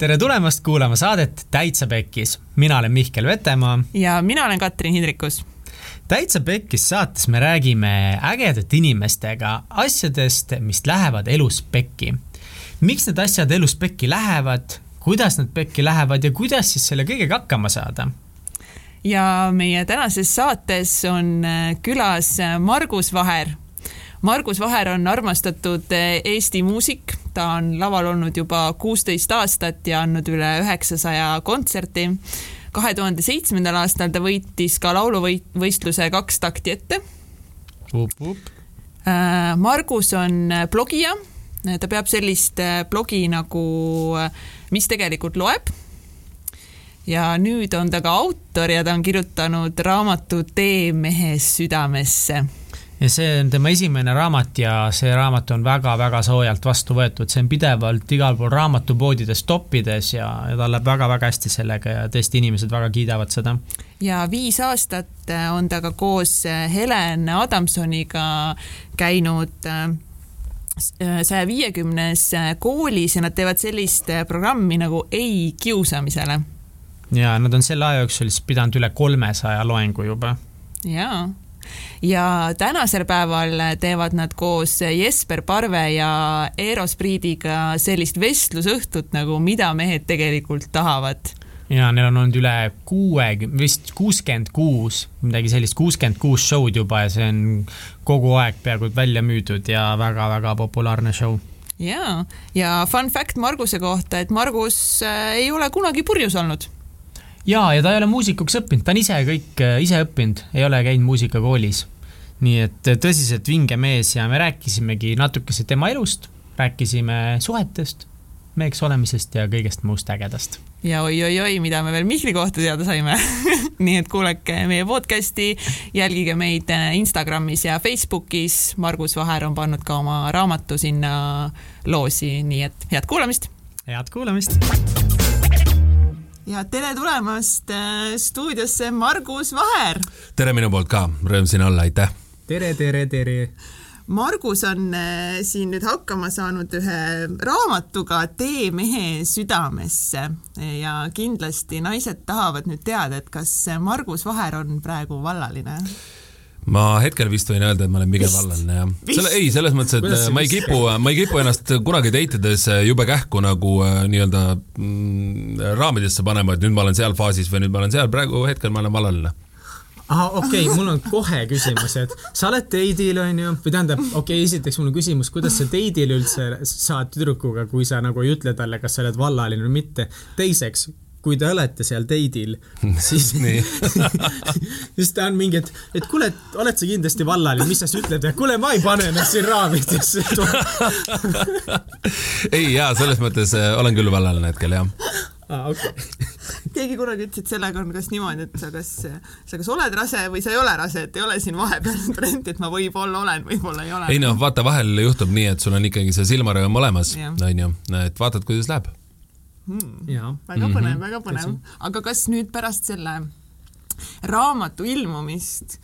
tere tulemast kuulama saadet Täitsa Pekkis. mina olen Mihkel Vetemaa. ja mina olen Katrin Hindrikus. täitsa Pekkis saates me räägime ägedate inimestega asjadest, mis lähevad elus pekki. miks need asjad elus pekki lähevad, kuidas nad pekki lähevad ja kuidas siis selle kõigega hakkama saada ja meie tänases saates on külas Margus Vaher. Margus Vaher on armastatud Eesti muusik, ta on laval olnud juba kuusteist aastat ja andnud üle üheksasaja kontserti. kahe tuhande seitsmendal aastal ta võitis ka lauluvõistluse Kaks takti ette. Äh, Margus on blogija, ta peab sellist äh, blogi nagu Mis tegelikult loeb. Ja nüüd on ta ka autor ja ta on kirjutanud raamatu Tee mehe südamesse ja see on tema esimene raamat ja see raamat on väga-väga soojalt vastu võetud, see on pidevalt igal pool raamatupoodides toppides ja, ja tal läheb väga-väga hästi sellega ja tõesti inimesed väga kiidavad seda. ja viis aastat on ta ka koos Helen Adamsoniga käinud äh, saja viiekümnes koolis ja nad teevad sellist programmi nagu Ei kiusamisele. ja nad on selle aja jooksul siis pidanud üle kolmesaja loengu juba. jaa ja tänasel päeval teevad nad koos Jesper Parve ja Eero Spriidiga sellist vestlusõhtut nagu Mida mehed tegelikult tahavad ja neil on olnud üle kuuekümne, vist kuuskümmend kuus, midagi sellist, kuuskümmend kuus show'd juba ja see on kogu aeg peaaegu välja müüdud ja väga-väga populaarne show. ja, ja fun fact Marguse kohta, et Margus äh, ei ole kunagi purjus olnud ja, ja ta ei ole muusikuks õppinud, ta on ise kõik äh, ise õppinud, ei ole käinud muusikakoolis. nii et äh, tõsiselt vinge mees ja me rääkisimegi natukese tema elust, rääkisime suhetest, meheks olemisest ja kõigest muust ägedast. ja oi-oi-oi, mida me veel Mihkli kohta teada saime nii et kuulake meie podcasti, jälgige meid äh, Instagramis ja Facebookis. Margus Vaher on pannud ka oma raamatu sinna loosi, nii et head kuulamist. head kuulamist ja tere tulemast äh, stuudiosse, Margus Vaher. tere minu poolt ka, rõõm siin olla, aitäh. tere, tere, tere. Margus on äh, siin nüüd hakkama saanud ühe raamatuga Tee mehe südamesse ja kindlasti naised tahavad nüüd teada, et kas Margus Vaher on praegu vallaline ma hetkel vist võin öelda, et ma olen pigem vallaline jah. selle, ei, selles mõttes, et Kuidas ma ei kipu, ma ei kipu ennast kunagi date ides jube kähku nagu äh, nii-öelda mm, raamidesse panema, et nüüd ma olen seal faasis või nüüd ma olen seal, praegu hetkel ma olen vallaline ahah, okei okay,, mul on kohe küsimus, et sa oled date'il onju, või tähendab, okei okay,, esiteks mul on küsimus, kuidas sa date'il üldse saad tüdrukuga, kui sa nagu ei ütle talle, kas sa oled vallaline või mitte. teiseks, kui te olete seal date'il, siis siis ta on mingi, et, et kuule, et oled sa kindlasti vallaline, mis sa siis ütled, et kuule, ma ei pane ennast siin raamidesse ei jaa, selles mõttes äh, olen küll vallaline hetkel jah ah,. Okay. keegi kunagi ütles, et sellega on kas niimoodi, et sa kas, sa kas oled rase või sa ei ole rase, et ei ole siin vahepeal varianti, et ma võib-olla olen, võib-olla ei ole. ei noh, vaata vahel juhtub nii, et sul on ikkagi see silmarõõm olemas, onju, et vaatad, kuidas läheb hmm.. väga põnev -hmm. väga põnev. aga kas nüüd pärast selle raamatu ilmumist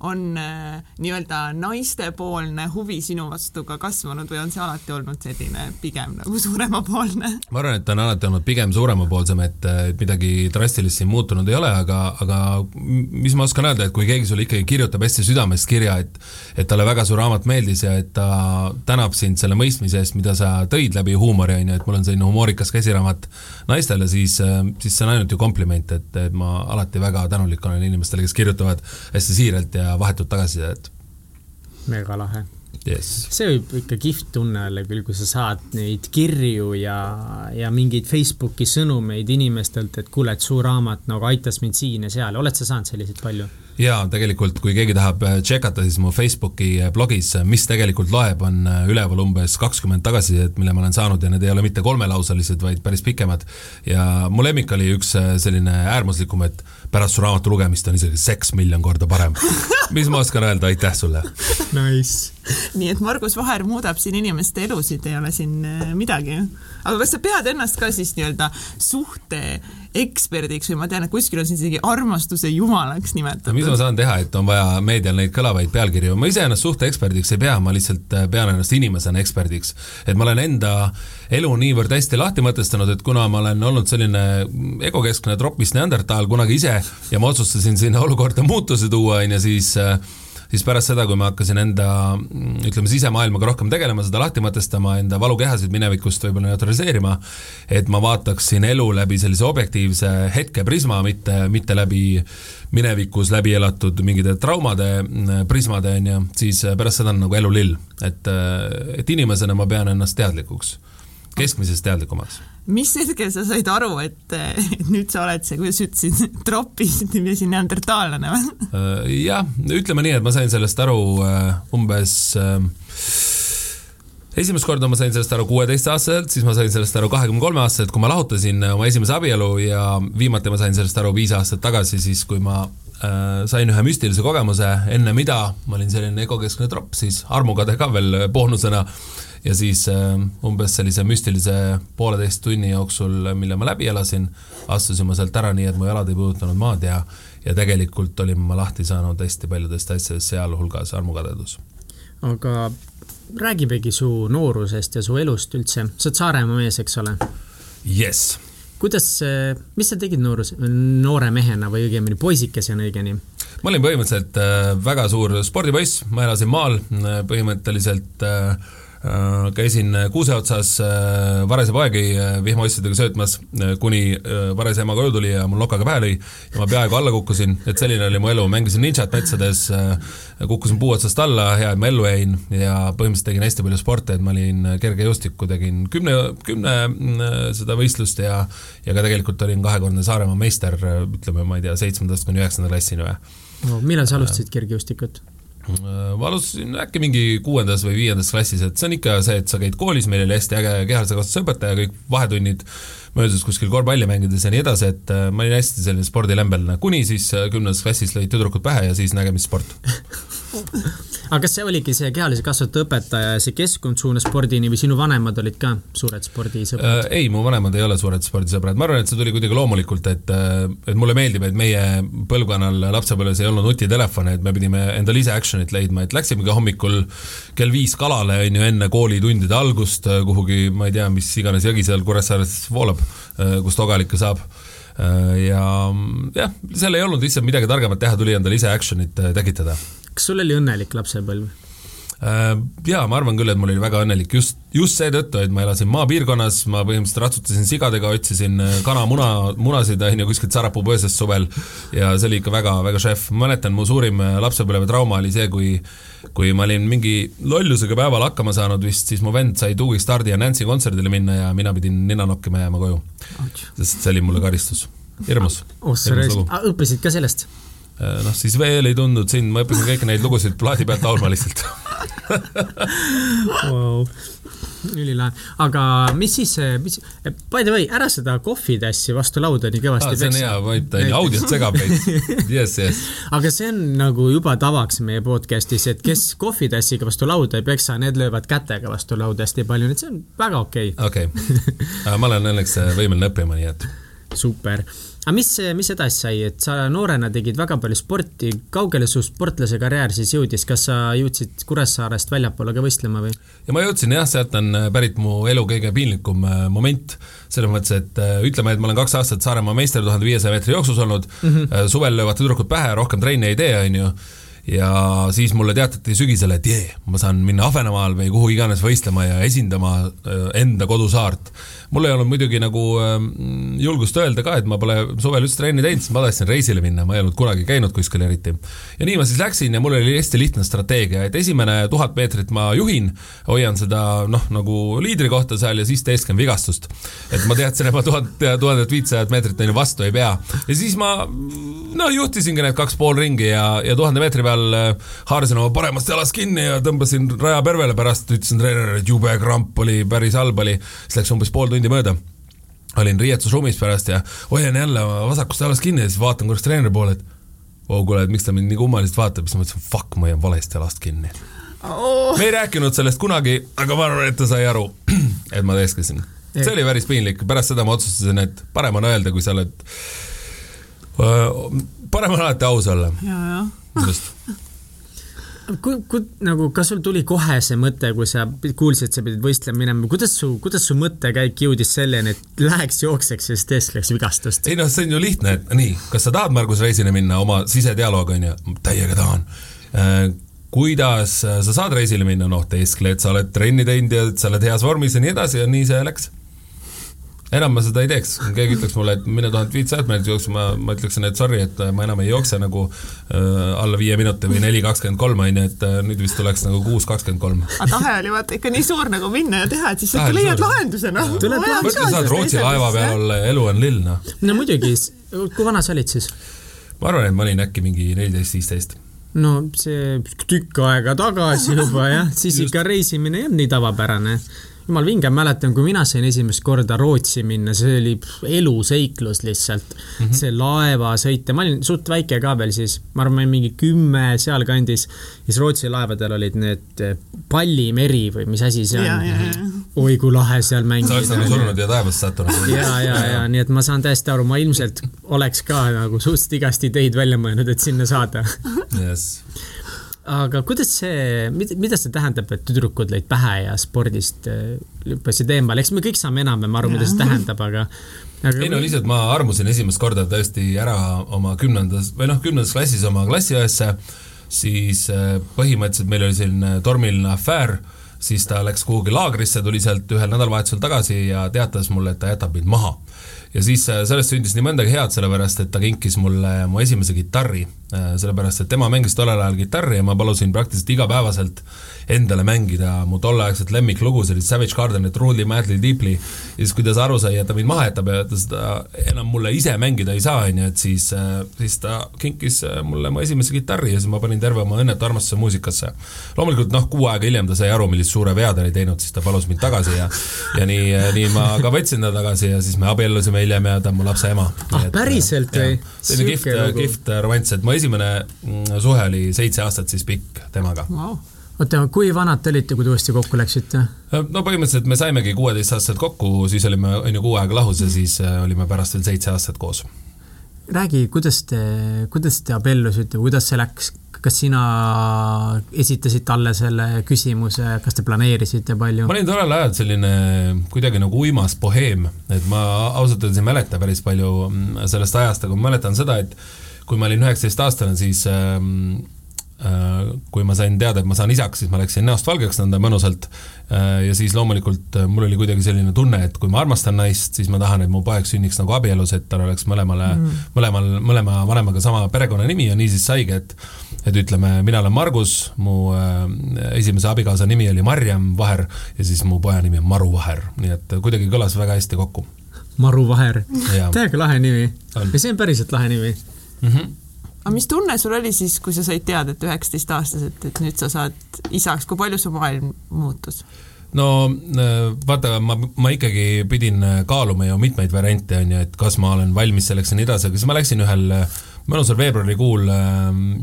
on äh, nii-öelda naistepoolne huvi sinu vastu ka kasvanud või on see alati olnud selline pigem nagu suuremapoolne? ma arvan, et ta on alati olnud pigem suuremapoolsem, et, et midagi drastilist siin muutunud ei ole, aga, aga mis ma oskan öelda, et kui keegi sulle ikkagi kirjutab hästi südamest kirja, et et talle väga su raamat meeldis ja et ta tänab sind selle mõistmise eest, mida sa tõid läbi huumori, on ju, et mul on selline humoorikas käsiraamat naistele, siis, siis see on ainult ju kompliment, et, et ma alati väga tänulik olen inimestele, kes kirjutavad hästi siiralt ja vahetut tagasisidet. mega lahe yes.. see võib ikka kihvt tunne olla küll, kui sa saad neid kirju ja, ja mingeid Facebooki sõnumeid inimestelt, et kuule, et su raamat nagu aitas mind siin ja seal, oled sa saanud selliseid palju? jaa, tegelikult kui keegi tahab tšekata, siis mu Facebooki blogis, mis tegelikult loeb, on üleval umbes kakskümmend tagasisidet, mille ma olen saanud ja need ei ole mitte kolmelauselised, vaid päris pikemad. ja mu lemmik oli üks selline äärmuslikum, et pärast su raamatu lugemist on isegi seks miljon korda parem. mis ma oskan öelda, aitäh sulle! Nice! nii et Margus Vaher muudab siin inimeste elusid, ei ole siin äh, midagi. aga kas sa pead ennast ka siis nii-öelda suhte eksperdiks või ma tean, et kuskil on sind isegi armastuse jumalaks nimetatud. mis ma saan teha, et on vaja meedial neid kõlavaid pealkirju, ma ise ennast suhteeksperdiks ei pea, ma lihtsalt äh, pean ennast inimesena eksperdiks. et ma olen enda elu niivõrd hästi lahti mõtestanud, et kuna ma olen olnud selline egokeskne tropist neandertaal kunagi ise ja ma otsustasin sinna olukorda muutuse tuua, on ju, siis äh, siis pärast seda, kui ma hakkasin enda ütleme, sisemaailmaga rohkem tegelema, seda lahti mõtestama, enda valukehasid minevikust võib-olla neutraliseerima, et ma vaataksin elu läbi sellise objektiivse hetke prisma, mitte, mitte läbi minevikus läbi elatud mingite traumade prismade, on ju, siis pärast seda on nagu elu lill. et, et inimesena ma pean ennast teadlikuks, keskmisest teadlikumaks mis hetkel sa said aru, et, nüüd sa oled see, kuidas sa ütlesid, tropis neandertaallane või? Äh, jah, ütleme nii, et ma sain sellest aru äh, umbes äh, esimest korda ma sain sellest aru kuueteistaastaselt, siis ma sain sellest aru kahekümne kolme aastaselt, kui ma lahutasin oma esimese abielu ja viimati ma sain sellest aru viis aastat tagasi, siis kui ma äh, sain ühe müstilise kogemuse, enne mida ma olin selline egokeskne tropp, siis armukade ka veel boonusena ja siis äh, umbes sellise müstilise pooleteist tunni jooksul, mille ma läbi elasin, astusin ma sealt ära nii, et mu jalad ei puudutanud maad ja ja tegelikult olin ma lahti saanud hästi paljudest asjadest, sealhulgas armukadedus. aga räägimegi su noorusest ja su elust üldse, sa oled Saaremaa mees, eks ole? Jess. kuidas, mis sa tegid noorus, noore mehena või õigemini poisikesena õigemini? ma olin põhimõtteliselt äh, väga suur spordipoiss, ma elasin maal, põhimõtteliselt äh, Äh, käisin kuuse otsas äh, varese poegi äh, vihmaossidega söötmas, kuni varese ema koju tuli ja mul nokaga pähe lõi ja ma peaaegu alla kukkusin, et selline oli mu elu, mängisin ninjat metsades, kukkusin puu otsast alla, hea, et ma ellu jäin ja põhimõtteliselt tegin hästi palju sporte, et ma olin kergejõustikku, tegin kümne, kümne seda võistlust ja ja ka tegelikult olin kahekordne Saaremaa meister, ütleme, ma ei tea, seitsmendast kuni üheksanda klassini või no,. millal sa alustasid kergejõustikut? Äh, ma alustasin äkki mingi kuuendas või viiendas klassis, et see on ikka see, et sa käid koolis, meil oli hästi äge kehalise kasvatuse õpetaja, kõik vahetunnid möödus kuskil korvpalli mängides ja nii edasi, et äh, ma olin hästi selline spordilembelne, kuni siis äh, kümnendas klassis lõid tüdrukud pähe ja siis nägemissport aga kas see oligi see kehalise kasvatuse õpetaja ja see keskkond suunas spordini või sinu vanemad olid ka suured spordisõbrad? Äh,? ei, mu vanemad ei ole suured spordisõbrad, ma arvan, et see tuli kuidagi loomulikult, et äh, et mulle meeldib, et meie põlvkonnal lapsepõlves ei olnud nutitelefone, et me pidime endale ise action'it leidma, et läksimegi hommikul kell viis kalale, on ju, enne koolitundide algust äh, kuhugi, ma ei tea, mis iganes jõgi seal Kuressaares voolab, äh, kust ogalikke saab. Ja jah, seal ei olnud lihtsalt midagi targemat teha, tuli endale ise action'it tekitada kas sul oli õnnelik lapsepõlv? Äh, jaa, ma arvan küll, et mul oli väga õnnelik just, just seetõttu, et ma elasin maapiirkonnas, ma põhimõtteliselt ratsutasin sigadega, otsisin äh, kanamuna, munasid, on ju, kuskilt Sarapuu põõsast suvel ja see oli ikka väga, väga šef. ma mäletan, mu suurim äh, lapsepõlvetrauma oli see, kui kui ma olin mingi lollusega päeval hakkama saanud vist, siis mu vend sai Tuugi Stardi ja Nancy kontserdile minna ja mina pidin nina nokkima jääma koju. sest see oli mulle karistus. hirmus. sa õppisid ka sellest? Äh, noh, siis veel ei tundnud sind, ma õppisin kõiki neid lugusid plaadi pealt laulma lihtsalt wow. ülilahe, aga mis siis, mis, by the way, ära seda kohvitassi vastu lauda nii kõvasti peksa. see on hea, vaid ta on ju audiot segab meid, jess, jess. aga see on nagu juba tavaks meie podcast'is, et kes kohvitassiga vastu lauda ei peksa, need löövad kätega vastu lauda hästi palju, nii et see on väga okei okay.. okei okay., ma olen õnneks võimeline õppima, nii et. super aga mis, mis edasi sai, et sa noorena tegid väga palju sporti, kaugele su sportlase karjäär siis jõudis, kas sa jõudsid Kuressaarest väljapoole ka võistlema või? ja ma jõudsin jah, sealt on äh, pärit mu elu kõige piinlikum äh, moment, selles mõttes, et äh, ütleme, et ma olen kaks aastat Saaremaa meister tuhande viiesaja meetri jooksus olnud. Mm, -hmm. suvel löövad tüdrukud pähe, rohkem trenni ei tee, on ju. Ja siis mulle teatati sügisel, et jee, ma saan minna Ahvenamaal või kuhu iganes võistlema ja esindama enda kodusaart mul ei olnud muidugi nagu äh, julgust öelda ka, et ma pole suvel üldse trenni teinud, sest ma tahtsin reisile minna, ma ei olnud kunagi käinud kuskil eriti. ja nii ma siis läksin ja mul oli hästi lihtne strateegia, et esimene tuhat meetrit ma juhin, hoian seda noh, nagu liidri kohta seal ja siis teesken vigastust. et ma teadsin, et ma tuhat, tuhandet viitsajat meetrit ju vastu ei pea. ja siis ma no juhtisingi need kaks pool ringi ja, ja tuhande meetri peal äh, haarasin oma paremast jalast kinni ja tõmbasin raja pervele, pärast ütlesin treenerile, et jube kramp oli, päris halb oli. siis läks umbes pool tundi tundi mööda. Olin riietusruumis pärast ja hoian jälle vasakust jalast kinni ja siis vaatan korraks treeneri poole, et oo oh, kuule, et miks ta mind nii kummaliselt vaatab, siis ma mõtlesin, fuck, ma hoian valest jalast kinni. Oh.. me ei rääkinud sellest kunagi, aga ma arvan, et ta sai aru, et ma teeskasin see oli päris piinlik, pärast seda ma otsustasin, et parem on öelda, kui sa oled, parem on alati aus olla. just kui, kui nagu, kas sul tuli kohe see mõte, kui sa kuulsid, sa pidid võistlema minema, kuidas su, kuidas su mõttekäik jõudis selleni, et läheks jookseks ja siis teist läks vigastust? ei noh, see on ju lihtne, et nii, kas sa tahad Margus reisile minna, oma sisedialoog on ju, täiega tahan. Äh, kuidas sa saad reisile minna, noh, teeskled, sa oled trenni teinud ja sa oled heas vormis ja nii edasi ja nii see läks enam ma seda ei teeks, kui keegi ütleks mulle, et mine tuhat viitsajat meetrit jooksma, ma ütleksin, et sorry, et ma enam ei jookse nagu äh, alla viie minuti või neli kakskümmend kolm, on ju, et äh, nüüd vist tuleks nagu kuus kakskümmend kolm. aga tahe oli vaata ikka nii suur nagu minna ja teha, et siis ikka leiad lahenduse, noh. mõtle, saad Rootsi laeva peal olla ja elu on lill, noh. no muidugi, kui vana sa olid siis? ma arvan, et ma olin äkki mingi neliteist, viisteist no see tükk aega tagasi juba jah, siis Just. ikka reisimine ei olnud nii tavapärane jumal vinge, mäletan, kui mina sain esimest korda Rootsi minna, see oli eluseiklus lihtsalt mm. -hmm. see laevasõit ja ma olin suht väike ka veel siis, ma arvan, ma olin mingi kümme sealkandis. siis Rootsi laevadel olid need eh, pallimeri või mis asi see on. oi kui lahe seal mängida. sa oleks nagu surnud ja taevasse sattunud. ja, ja, ja nii et ma saan täiesti aru, ma ilmselt oleks ka nagu suhteliselt igast ideid välja mõelnud, et sinna saada. jess aga kuidas see, mida see tähendab, et tüdrukud lõid pähe ja spordist äh, lükkasid eemale, eks me kõik saame enam-vähem aru, mida see tähendab, aga aga ei no lihtsalt ma armusin esimest korda tõesti ära oma kümnendas või noh, kümnendas klassis oma klassiõesse, siis äh, põhimõtteliselt meil oli selline tormiline afäär, siis ta läks kuhugi laagrisse, tuli sealt ühel nädalavahetusel tagasi ja teatas mulle, et ta jätab mind maha ja siis äh, sellest sündis nii mõndagi head, sellepärast et ta kinkis mulle mu esimese kitarri, äh, sellepärast et tema mängis tollel ajal kitarri ja ma palusin praktiliselt igapäevaselt endale mängida mu tolleaegset lemmiklugu, oli Savage Garden, Truly Madly Deeply, ja siis, kui ta aru sai, et ta mind maha jätab ja ta seda enam mulle ise mängida ei saa, on ju, et siis, äh, siis ta kinkis mulle mu esimese kitarri ja siis ma panin terve oma õnnetu armastuse muusikasse. loomulikult noh, kuu aega hiljem ta sai aru, millist suure vea ta oli teinud, siis ta palus mind tagasi ja ja nii, nii ma ka võtsin ta tagasi ja siis me abiellusime hiljem ja ta on mu lapse ema. ah, päriselt või? selline kihvt, kihvt romanss, et mu esimene mm, suhe oli seitse aastat siis pikk temaga wow oota, kui vanad te olite, kui te uuesti kokku läksite? no põhimõtteliselt me saimegi kuueteistaastaselt kokku, siis olime, on ju, kuu aega lahus ja siis äh, olime pärast veel seitse aastat koos. Räägi, kuidas te, kuidas te abiellusite, kuidas see läks, kas sina esitasid talle selle küsimuse, kas te planeerisite palju? ma olin tollel ajal selline kuidagi nagu uimas boheem, et ma ausalt öeldes ei mäleta päris palju mm, sellest ajast, aga ma mäletan seda, et kui ma olin üheksateistaastane, siis ähm, Äh, kui ma sain teada, et ma saan isaks, siis ma läksin näost valgeks nõnda mõnusalt. Äh, ja siis loomulikult äh, mul oli kuidagi selline tunne, et kui ma armastan naist, siis ma tahan, et mu poeg sünniks nagu abielus, et tal oleks mõlemale mm., mõlemal, mõlema vanemaga sama perekonnanimi ja nii siis saigi, et et ütleme, mina olen Margus, mu esimese abikaasa nimi oli Marjam Vaher ja siis mu poja nimi on Maru Vaher, nii et kuidagi kõlas väga hästi kokku. Maru Vaher, täiega lahe nimi. ja see on päriselt lahe nimi mm. -hmm aga mis tunne sul oli siis, kui sa said teada, et üheksateistaastaselt, et nüüd sa saad isaks, kui palju su maailm muutus? no äh, vaata, ma, ma ikkagi pidin äh, kaaluma ju mitmeid variante, on ju, et kas ma olen valmis selleks ja nii edasi, aga siis ma läksin ühel äh, mõnusal veebruarikuul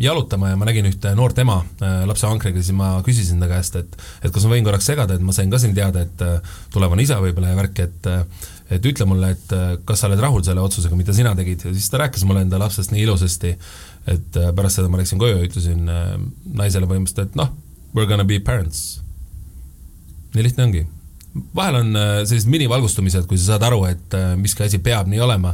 jalutama ja ma nägin ühte noort ema lapse ankriga, siis ma küsisin ta käest, et et kas ma võin korraks segada, et ma sain ka siin teada, et tulevane isa võib-olla ja värk, et et ütle mulle, et kas sa oled rahul selle otsusega, mida sina tegid ja siis ta rääkis mulle enda lapsest nii ilusasti, et äh, pärast seda ma läksin koju ja ütlesin äh, naisele põhimõtteliselt, et noh, we are gonna be parents. nii lihtne ongi. Vahel on äh, sellised minivalgustumised, kui sa saad aru, et miski asi peab nii olema.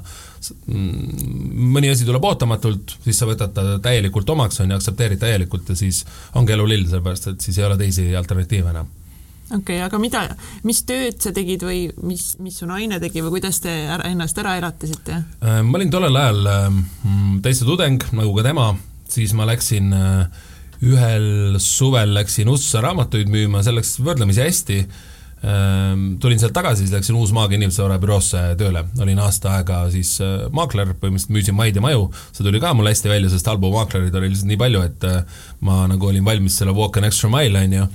Mm, mõni asi tuleb ootamatult, siis sa võtad ta täielikult omaks, on ju, aktsepteerid täielikult ja siis ongi elu lill, sellepärast et siis ei ole teisi alternatiive enam okei okay,, aga mida, mis tööd sa tegid või mis, mis su naine tegi või kuidas te ära, ennast ära elatasite? Äh, ma olin tollel ajal ähm, täitsa tudeng, nagu ka tema, siis ma läksin äh, ühel suvel läksin USA raamatuid müüma, see läks võrdlemisi hästi. Ähm, tulin sealt tagasi, siis läksin Uus-Maaga inimesevara büroosse tööle, olin aasta aega siis äh, maakler, põhimõtteliselt müüsin maid ja maju, see tuli ka mul hästi välja, sest halbu maaklereid oli lihtsalt nii palju, et ma nagu olin valmis selle walk an extra mile, on ju.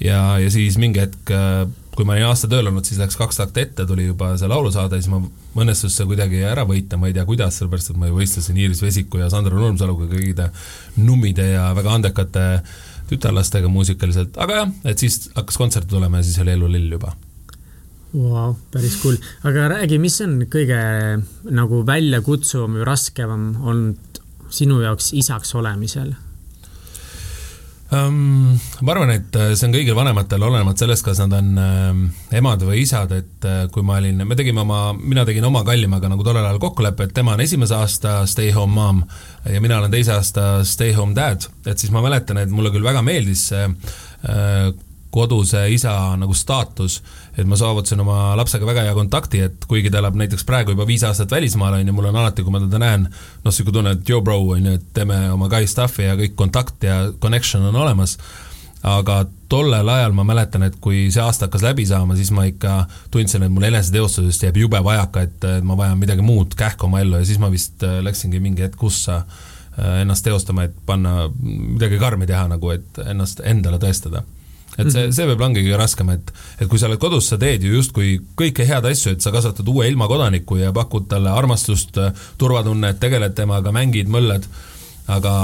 Ja, ja siis mingi hetk, äh, kui ma olin aasta tööl olnud, siis läks kaks takti ette, tuli juba see laulusaade, siis ma õnnestus see kuidagi ära võita, ma ei tea, kuidas, sellepärast et ma ju võistlesin Iiris Vesiku ja Sandra Nurmsaluga kõigide nummide ja väga andekate tütarlastega muusikaliselt, aga jah, et siis hakkas kontserte tulema ja siis oli elu lill juba. Wow,. päris cool, aga räägi, mis on kõige nagu väljakutsuvam või raskem olnud sinu jaoks isaks olemisel um,? ma arvan, et äh, see on kõigil vanematel, olenemata sellest, kas nad on äh, emad või isad, et äh, kui ma olin, me tegime oma, mina tegin oma kallimaga nagu tollel ajal kokkuleppe, et tema on esimese aasta stay home mom ja mina olen teise aasta stay home dad, et siis ma mäletan, et mulle küll väga meeldis see äh, koduse isa nagu staatus, et ma saavutasin oma lapsega väga hea kontakti, et kuigi ta elab näiteks praegu juba viis aastat välismaal, on ju, mul on alati, kui ma teda näen, noh, niisugune tunne, et yo bro, on ju, et teeme oma guy stuff'i ja kõik kontakt ja connection on olemas, aga tollel ajal ma mäletan, et kui see aasta hakkas läbi saama, siis ma ikka tundsin, et mul eneseteostusest jääb jube vajaka, et ma vajan midagi muud kähku oma ellu ja siis ma vist äh, läksingi mingi hetk kussa äh, ennast teostama, et panna midagi karmi teha nagu, et ennast endale tõestada et see, see võib-olla ongi kõige raskem, et et kui sa oled kodus, sa teed ju justkui kõike head asju, et sa kasvatad uue ilmakodaniku ja pakud talle armastust, turvatunnet, tegeled temaga, mängid, möllad, aga,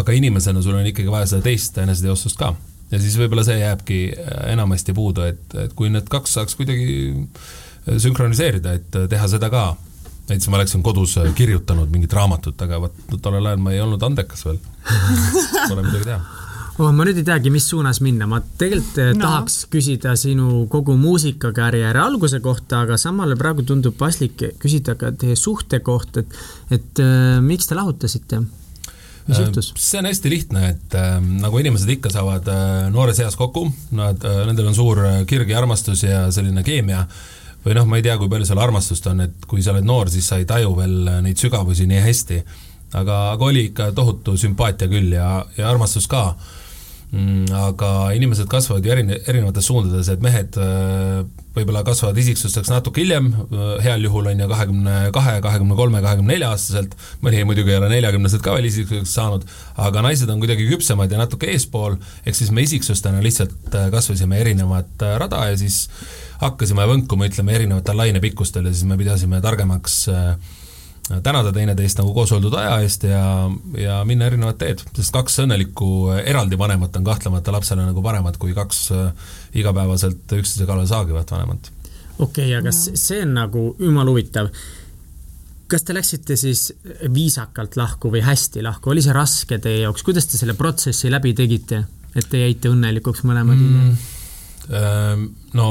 aga inimesena sul on ikkagi vaja seda teist eneseteostust ka. ja siis võib-olla see jääbki enamasti puudu, et, et kui need kaks saaks kuidagi sünkroniseerida, et teha seda ka, näiteks ma oleksin kodus kirjutanud mingit raamatut, aga vot tollel ajal ma ei olnud andekas veel. Pole midagi teha oh, ma nüüd ei teagi, mis suunas minna, ma tegelikult eh, no. tahaks küsida sinu kogu muusikakarjääri alguse kohta, aga samal ajal praegu tundub paslik küsida ka teie suhte kohta, et, et äh, miks te lahutasite? mis äh, juhtus? see on hästi lihtne, et äh, nagu inimesed ikka saavad äh, noores eas kokku, nad äh,, nendel on suur kirg ja armastus ja selline keemia või noh, ma ei tea, kui palju seal armastust on, et kui sa oled noor, siis sa ei taju veel neid sügavusi nii hästi. aga, aga oli ikka tohutu sümpaatia küll ja, ja armastus ka aga inimesed kasvavad ju erine-, erinevates suundades, et mehed äh, võib-olla kasvavad isiksusteks natuke hiljem, äh, heal juhul on ju kahekümne kahe, kahekümne kolme, kahekümne nelja aastaselt, mõni muidugi ei ole neljakümneselt ka veel isiksuseks saanud, aga naised on kuidagi küpsemad ja natuke eespool, ehk siis me isiksustena lihtsalt äh, kasvasime erinevat rada ja siis hakkasime võnkuma, ütleme, erinevatel lainepikkustel ja siis me pidasime targemaks äh, tänada teineteist nagu koos oldud aja eest ja, ja minna erinevat teed, sest kaks õnnelikku eraldi vanemat on kahtlemata lapsele nagu paremad kui kaks äh, igapäevaselt üksteise kallal saagivat vanemat. okei okay,, aga see on nagu jumala huvitav. kas te läksite siis viisakalt lahku või hästi lahku, oli see raske teie jaoks, kuidas te selle protsessi läbi tegite, et te jäite õnnelikuks mõlemad mm.? Ehm, no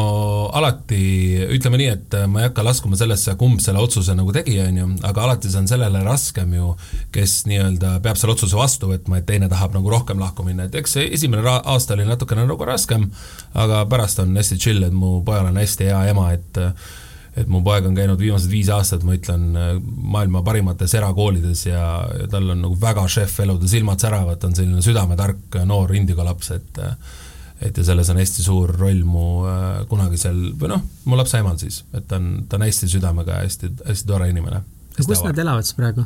alati, ütleme nii, et ma ei hakka laskuma sellesse, kumb selle otsuse nagu tegi, on ju, aga alati see on sellele raskem ju, kes nii-öelda peab selle otsuse vastu võtma, et teine tahab nagu rohkem lahku minna, et eks see esimene aasta oli natukene nagu raskem, aga pärast on hästi chill, et mu pojal on hästi hea ema, et et mu poeg on käinud viimased viis aastat, ma ütlen, maailma parimates erakoolides ja, tal on nagu väga šef elu, ta silmad säravad, ta on selline südametark noor indigo laps, et et ja selles on hästi suur roll mu äh, kunagisel, või noh, mu lapse emal siis, et ta on, ta on hästi südamega ja hästi, hästi tore inimene. kus nad elavad siis praegu?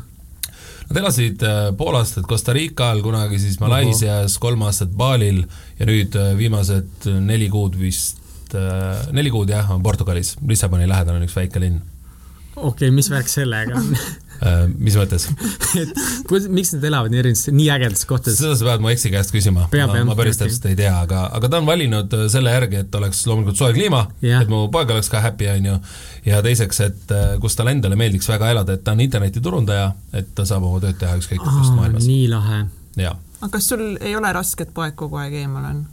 Nad elasid äh, pool aastat Costa Rical, kunagi siis Malaisias, kolm aastat Balil ja nüüd äh, viimased neli kuud vist neli kuud jah, on Portugalis, Lissaboni lähedal on üks väike linn. okei okay,, mis värk sellega on mis mõttes et kus, miks nad elavad nii erinevates, nii ägedates kohtades? seda sa pead mu eksi käest küsima. ma, ma päris täpselt ei tea, aga, aga ta on valinud äh, selle järgi, et oleks loomulikult soe kliima et mu poeg oleks ka happy, on ju, ja teiseks, et äh, kus talle endale meeldiks väga elada, et ta on internetiturundaja, et ta saab oma tööd teha ükskõik kus maailmas. nii lahe. aga kas sul ei ole raske, et poeg kogu aeg eemal on?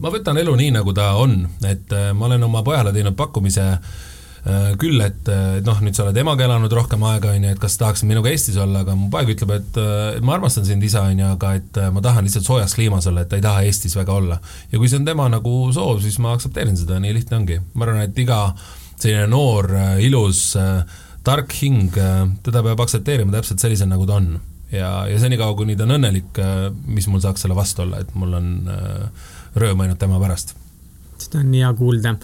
ma võtan elu nii, nagu ta on, et ma olen oma pojale teinud pakkumise äh, Äh, küll, et noh, nüüd sa oled emaga elanud rohkem aega, on ju, et kas tahaksid minuga Eestis olla, aga mu poeg ütleb, et, et ma armastan sind, isa, on ju, aga et ma tahan lihtsalt soojas kliimas olla, et ta ei taha Eestis väga olla. ja kui see on tema nagu soov, siis ma aktsepteerin seda, nii lihtne ongi. ma arvan, et iga selline noor, ilus, tark hing, teda peab aktsepteerima täpselt sellisena, nagu ta on. ja, ja senikaua, kuni ta on õnnelik, mis mul saaks selle vastu olla, et mul on rõõm ainult tema pärast seda on hea kuulda.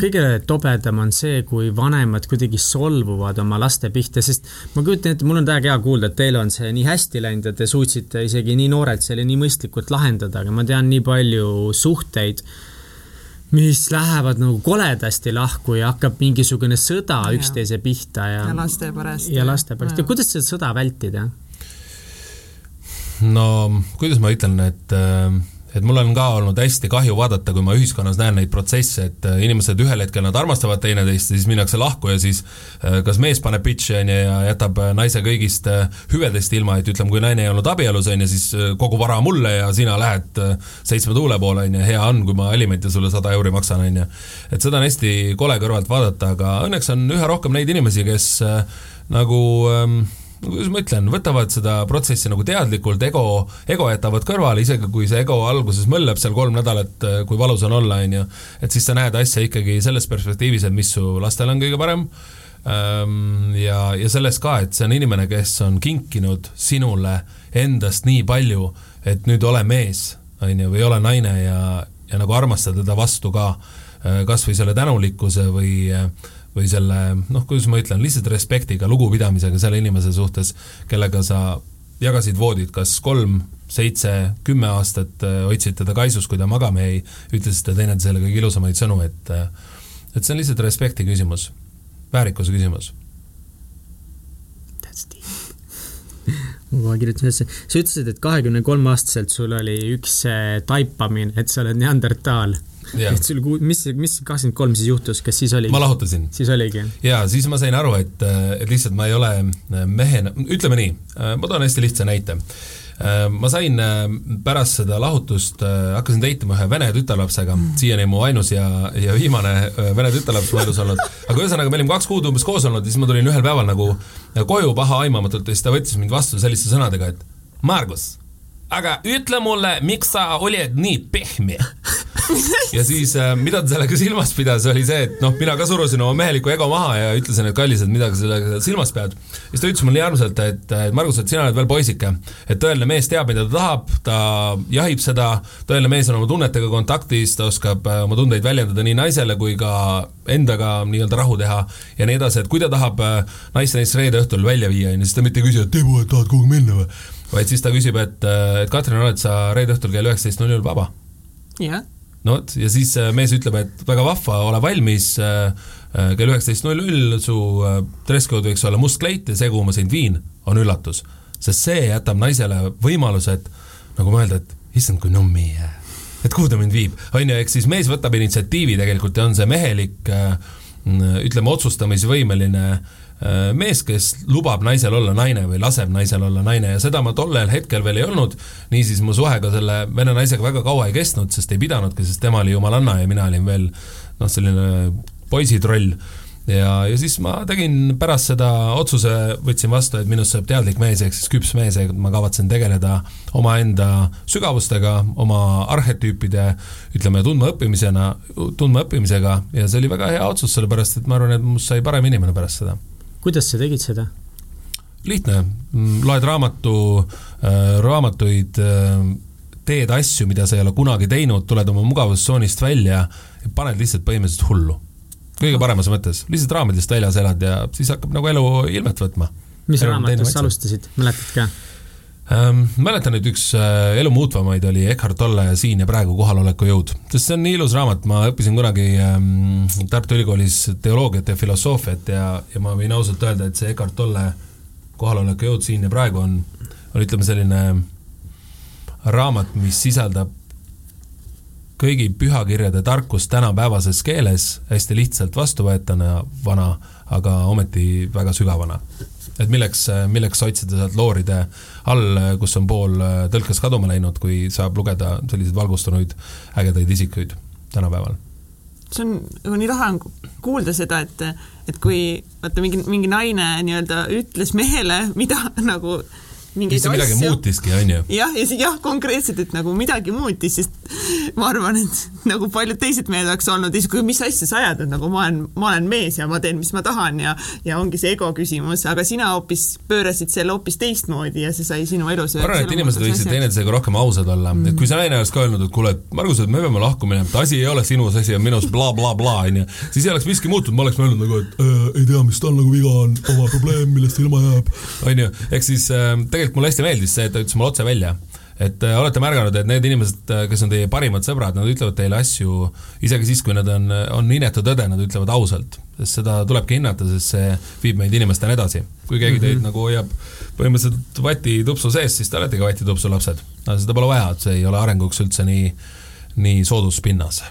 kõige tobedam on see, kui vanemad kuidagi solvuvad oma laste pihta, sest ma kujutan ette, mul on täiega hea kuulda, et teil on see nii hästi läinud ja te suutsite isegi nii noorelt selle nii mõistlikult lahendada, aga ma tean nii palju suhteid, mis lähevad nagu koledasti lahku ja hakkab mingisugune sõda ja. üksteise pihta ja. ja laste pärast. ja laste pärast ja kuidas seda sõda vältida? no kuidas ma ütlen, et äh et mul on ka olnud hästi kahju vaadata, kui ma ühiskonnas näen neid protsesse, et äh, inimesed ühel hetkel nad armastavad teineteist ja siis minnakse lahku ja siis äh, kas mees paneb bitch'i, on ju, ja jätab äh, naise kõigist hüvedest ilma, et ütleme, kui naine ei olnud abielus, on ju, siis kogu vara mulle ja sina lähed seitsme tuule poole, on ju, hea on, kui ma alimente sulle sada euri maksan, on ju. et seda on hästi kole kõrvalt vaadata, aga õnneks on üha rohkem neid inimesi, kes nagu ähm, kuidas ma ütlen, võtavad seda protsessi nagu teadlikult, ego, ego jätavad kõrvale, isegi kui see ego alguses möllab seal kolm nädalat, kui valus on olla, on ju, et siis sa näed asja ikkagi selles perspektiivis, et mis su lastel on kõige parem. Ja, ja selles ka, et see on inimene, kes on kinkinud sinule endast nii palju, et nüüd ole mees, on ju, või ole naine ja, ja nagu armasta teda vastu ka, kas või selle tänulikkuse või äh, või selle noh, kuidas ma ütlen, lihtsalt respektiga, lugupidamisega selle inimese suhtes, kellega sa jagasid voodit kas kolm, seitse, kümme aastat, äh, hoidsid teda kaisus, kui ta magama jäi, ütlesite teineteisele kõige ilusamaid sõnu, et äh, et see on lihtsalt respekti küsimus, väärikuse küsimus. That's deep ma kohe kirjutasin ülesse, sa ütlesid, et kahekümne kolme aastaselt sul oli üks äh, taipamine, et sa oled neandertaal et sul, mis, mis kakskümmend kolm siis juhtus, kas siis oligi? ma lahutasin. siis oligi? jaa, siis ma sain aru, et, et lihtsalt ma ei ole mehena, ütleme nii, ma toon hästi lihtsa näite ma sain pärast seda lahutust, hakkasin ima ühe vene tütarlapsega, siiani mu ainus ja, ja viimane vene tütarlaps mu elus olnud, aga ühesõnaga, me olime kaks kuud umbes koos olnud ja siis ma tulin ühel päeval nagu koju pahaaimamatult ja siis ta võttis mind vastu selliste sõnadega, et Margus, aga ütle mulle, miks sa oled nii pehme ja siis äh, mida ta sellega silmas pidas, oli see, et noh, mina ka surusin oma meheliku ego maha ja ütlesin, et kallis, et mida sa sellega silmas pead. siis ta ütles mulle nii armsalt, et Margus, et sina oled veel poisike, et tõeline mees teab, mida ta tahab, ta jahib seda, tõeline mees on oma tunnetega kontaktis, ta oskab äh, oma tundeid väljendada nii naisele kui ka endaga nii-öelda rahu teha ja nii edasi, et kui ta tahab äh, naist näiteks reede õhtul välja viia, on ju, siis ta mitte ei küsi, et Tebo, et tahad kuhugi minna või vaid siis ta küsib, et, et Katrin, oled sa reede õhtul kell üheksateist null null vaba? jah no vot, ja siis äh, mees ütleb, et väga vahva, ole valmis, äh, äh, kell üheksateist null null su dress code võiks olla must kleit ja kuhu ma sind viin, on üllatus. sest see jätab naisele võimaluse, et nagu mõelda, et issand, kui nummi, et kuhu ta mind viib, on ju, ehk siis mees võtab initsiatiivi tegelikult ja on see mehelik ütleme, otsustamisvõimeline Äh, mees, kes lubab naisel olla naine või laseb naisel olla naine ja seda ma tollel hetkel veel ei olnud. niisiis mu suhe ka selle vene naisega väga kaua ei kestnud, sest ei pidanudki, sest tema oli jumalanna ja mina olin veel noh, selline poisitroll. Ja, ja siis ma tegin pärast seda otsuse, võtsin vastu, et minust saab teadlik mees ehk siis küps mees, et ma kavatsen tegeleda omaenda sügavustega, oma arhetüüpide ütleme, tundmaõppimisena, tundmaõppimisega ja see oli väga hea otsus, sellepärast et ma arvan, et must sai parem inimene pärast seda kuidas sa tegid seda? lihtne, mm, loed raamatu äh,, raamatuid äh,, teed asju, mida sa ei ole kunagi teinud, tuled oma mugavustsoonist välja ja paned lihtsalt põhimõtteliselt hullu. kõige paremas mõttes, lihtsalt raamidest väljas elad ja siis hakkab nagu elu ilmet võtma. mis raamatust sa alustasid, mäletad ka? Ähm,. mäletan, et üks äh, elu muutvamaid oli Eckart Tolle Siin ja praegu kohaloleku jõud, sest see on nii ilus raamat, ma õppisin kunagi ähm, Tartu Ülikoolis teoloogiat ja filosoofiat ja, ja ma võin ausalt öelda, et see Eckart Tolle kohaloleku jõud siin ja praegu on, on ütleme selline raamat, mis sisaldab kõigi pühakirjade tarkust tänapäevases keeles hästi lihtsalt vastuvõetana, vana, aga ometi väga sügavana et milleks, milleks otsida sealt looride all, kus on pool tõlkes kaduma läinud, kui saab lugeda selliseid valgustunuid ägedaid isikuid tänapäeval? See on nagu nii lahe on kuulda seda, et, et kui vaata mingi, mingi naine nii-öelda ütles mehele, mida nagu mingeid asju. midagi muutiski, on ju. jah, ja jah, konkreetselt, et nagu midagi muutis, sest ma arvan, et nagu paljud teised mehed oleks olnud, mis asja sa ajad, et nagu ma olen, ma olen mees ja ma teen, mis ma tahan ja, ja ongi see ego küsimus, aga sina hoopis pöörasid selle hoopis teistmoodi ja see sai sinu elus. ma arvan, et inimesed võiksid teineteisega rohkem ausad olla mm., et kui sa naine oleks ka öelnud, et kuule, et Margus, et me peame lahku minema, et asi ei ole sinus, asi on minus bla, bla, blablabla, onju, siis ei oleks miski muutunud, ma oleks mõelnud nagu, et äh, ei tea, mis tal nagu viga on, oma probleem, millest ta ilma jääb, onju, ehk siis äh, tegelikult mulle hästi meeldis see, et ta ütles mulle otse välja et äh, olete märganud, et need inimesed, äh, kes on teie parimad sõbrad, nad ütlevad teile asju isegi siis, kui nad on, on inetu tõde, nad ütlevad ausalt. sest seda tulebki hinnata, sest see viib meid inimestena edasi. kui keegi teid mm -hmm. nagu hoiab põhimõtteliselt vati tupsu sees, siis te oletegi vati tupsu lapsed seda pole vaja, et see ei ole arenguks üldse nii, nii soodus pinnas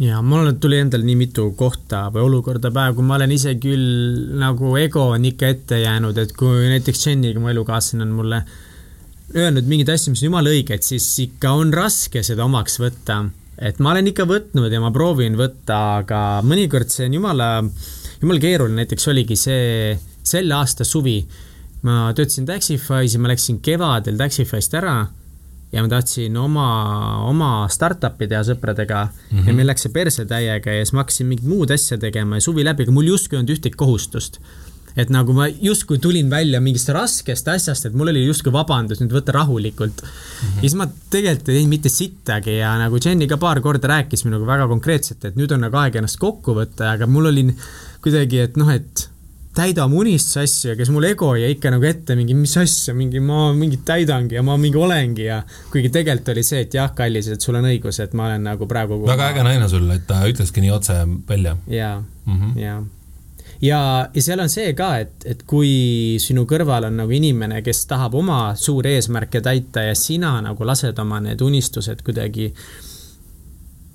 ja mul tuli endal nii mitu kohta või olukorda päev, kui ma olen ise küll nagu ego on ikka ette jäänud, et kui näiteks Jeniga, mu elukaaslane on mulle öelnud mingeid asju, mis on jumala õiged, siis ikka on raske seda omaks võtta. et ma olen ikka võtnud ja ma proovin võtta, aga mõnikord see on jumala, jumala keeruline, näiteks oligi see selle aasta suvi. ma töötasin Taxify's ja ma läksin kevadel Taxify'st ära ja ma tahtsin oma, oma startup'i teha sõpradega mm -hmm. ja meil läks see perse täiega ja siis ma hakkasin mingit muud asja tegema ja suvi läbi, aga mul justkui ei olnud ühtegi kohustust. et nagu ma justkui tulin välja mingist raskest asjast, et mul oli justkui vabandus nüüd võtta rahulikult mm. -hmm. ja siis ma tegelikult ei teinud mitte sittagi ja nagu Jenny ka paar korda rääkis minuga väga konkreetselt, et nüüd on nagu aeg ennast kokku võtta, aga mul oli kuidagi, et noh, et täida oma unistuse asju ja kes mul ego jäi ikka nagu ette mingi, mis asja, mingi ma mingit täidangi ja ma mingi olengi ja kuigi tegelikult oli see, et jah, kallis, et sul on õigus, et ma olen nagu praegu väga äge naine sul, et ta ütleski nii otse välja. jaa -hmm., jaa ja, ja seal on see ka, et, et kui sinu kõrval on nagu inimene, kes tahab oma suuri eesmärke täita ja sina nagu lased oma need unistused kuidagi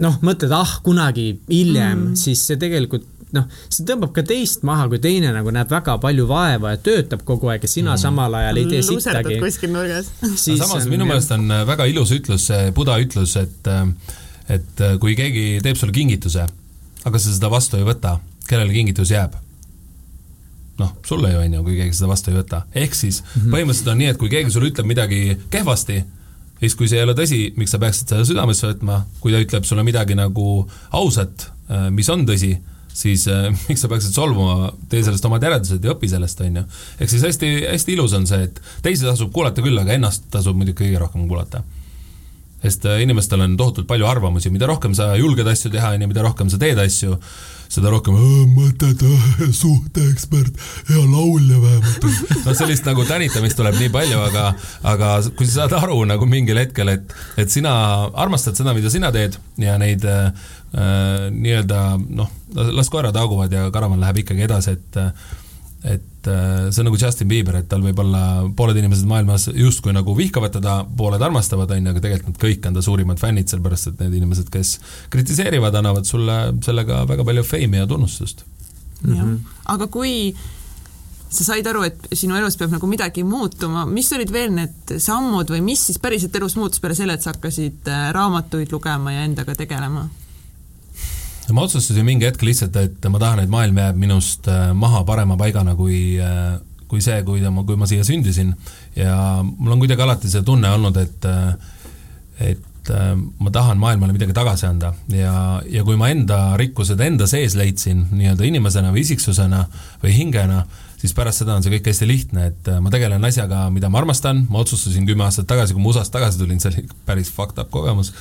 noh, mõtled, ah, kunagi hiljem mm., siis see tegelikult noh, see tõmbab ka teist maha, kui teine nagu näeb väga palju vaeva ja töötab kogu aeg ja sina mm. samal ajal ei tee sittagi. kuskil nurgas samas on, minu meelest on äh, väga ilus ütlus, see Buda ütlus, et, äh, et äh, kui keegi teeb sulle kingituse, aga sa seda vastu ei võta, kellele kingitus jääb? noh, sulle ju on ju, kui keegi seda vastu ei võta. ehk siis mm -hmm. põhimõtteliselt on nii, et kui keegi sulle ütleb midagi kehvasti, siis kui see ei ole tõsi, miks sa peaksid seda südamesse võtma, kui ta ütleb sulle midagi nagu ausat, mis on tõsi siis äh, miks sa peaksid solvuma, tee sellest omad järeldused ja õpi sellest, on ju. ehk siis hästi, hästi ilus on see, et teisi tasub kuulata küll, aga ennast tasub muidugi kõige rohkem kuulata. sest äh, inimestel on tohutult palju arvamusi, mida rohkem sa julged asju teha, on ju, mida rohkem sa teed asju, seda rohkem mõtted, suhteekspert, hea laulja vähemalt. no sellist nagu tänitamist tuleb nii palju, aga, aga kui sa saad aru nagu mingil hetkel, et, et sina armastad seda, mida sina teed ja neid äh, äh, nii-öelda noh, las koerad hauguvad ja karavan läheb ikkagi edasi, et et äh, see on nagu Justin Bieber, et tal võib olla pooled inimesed maailmas justkui nagu vihkavad teda, pooled armastavad, on ju, aga tegelikult nad kõik on ta suurimad fännid, sellepärast et need inimesed, kes kritiseerivad, annavad sulle sellega väga palju feimi ja tunnustust. jah, mhm. aga kui sa said aru, et sinu elus peab nagu midagi muutuma, mis olid veel need sammud või mis siis päriselt elus muutus peale selle, et sa hakkasid äh, raamatuid lugema ja endaga tegelema? Ma otsustasin mingi hetk lihtsalt, et ma tahan, et maailm jääb minust äh, maha parema paigana kui, äh, kui see, kui ma, kui ma siia sündisin. ja mul on kuidagi alati see tunne olnud, et, äh, et ma tahan maailmale midagi tagasi anda ja, ja kui ma enda rikkused enda sees leidsin nii-öelda inimesena või isiksusena või hingena, siis pärast seda on see kõik hästi lihtne, et äh, ma tegelen asjaga, mida ma armastan, ma otsustasin kümme aastat tagasi, kui ma USA-st tagasi tulin, see oli päris fucked up kogemus,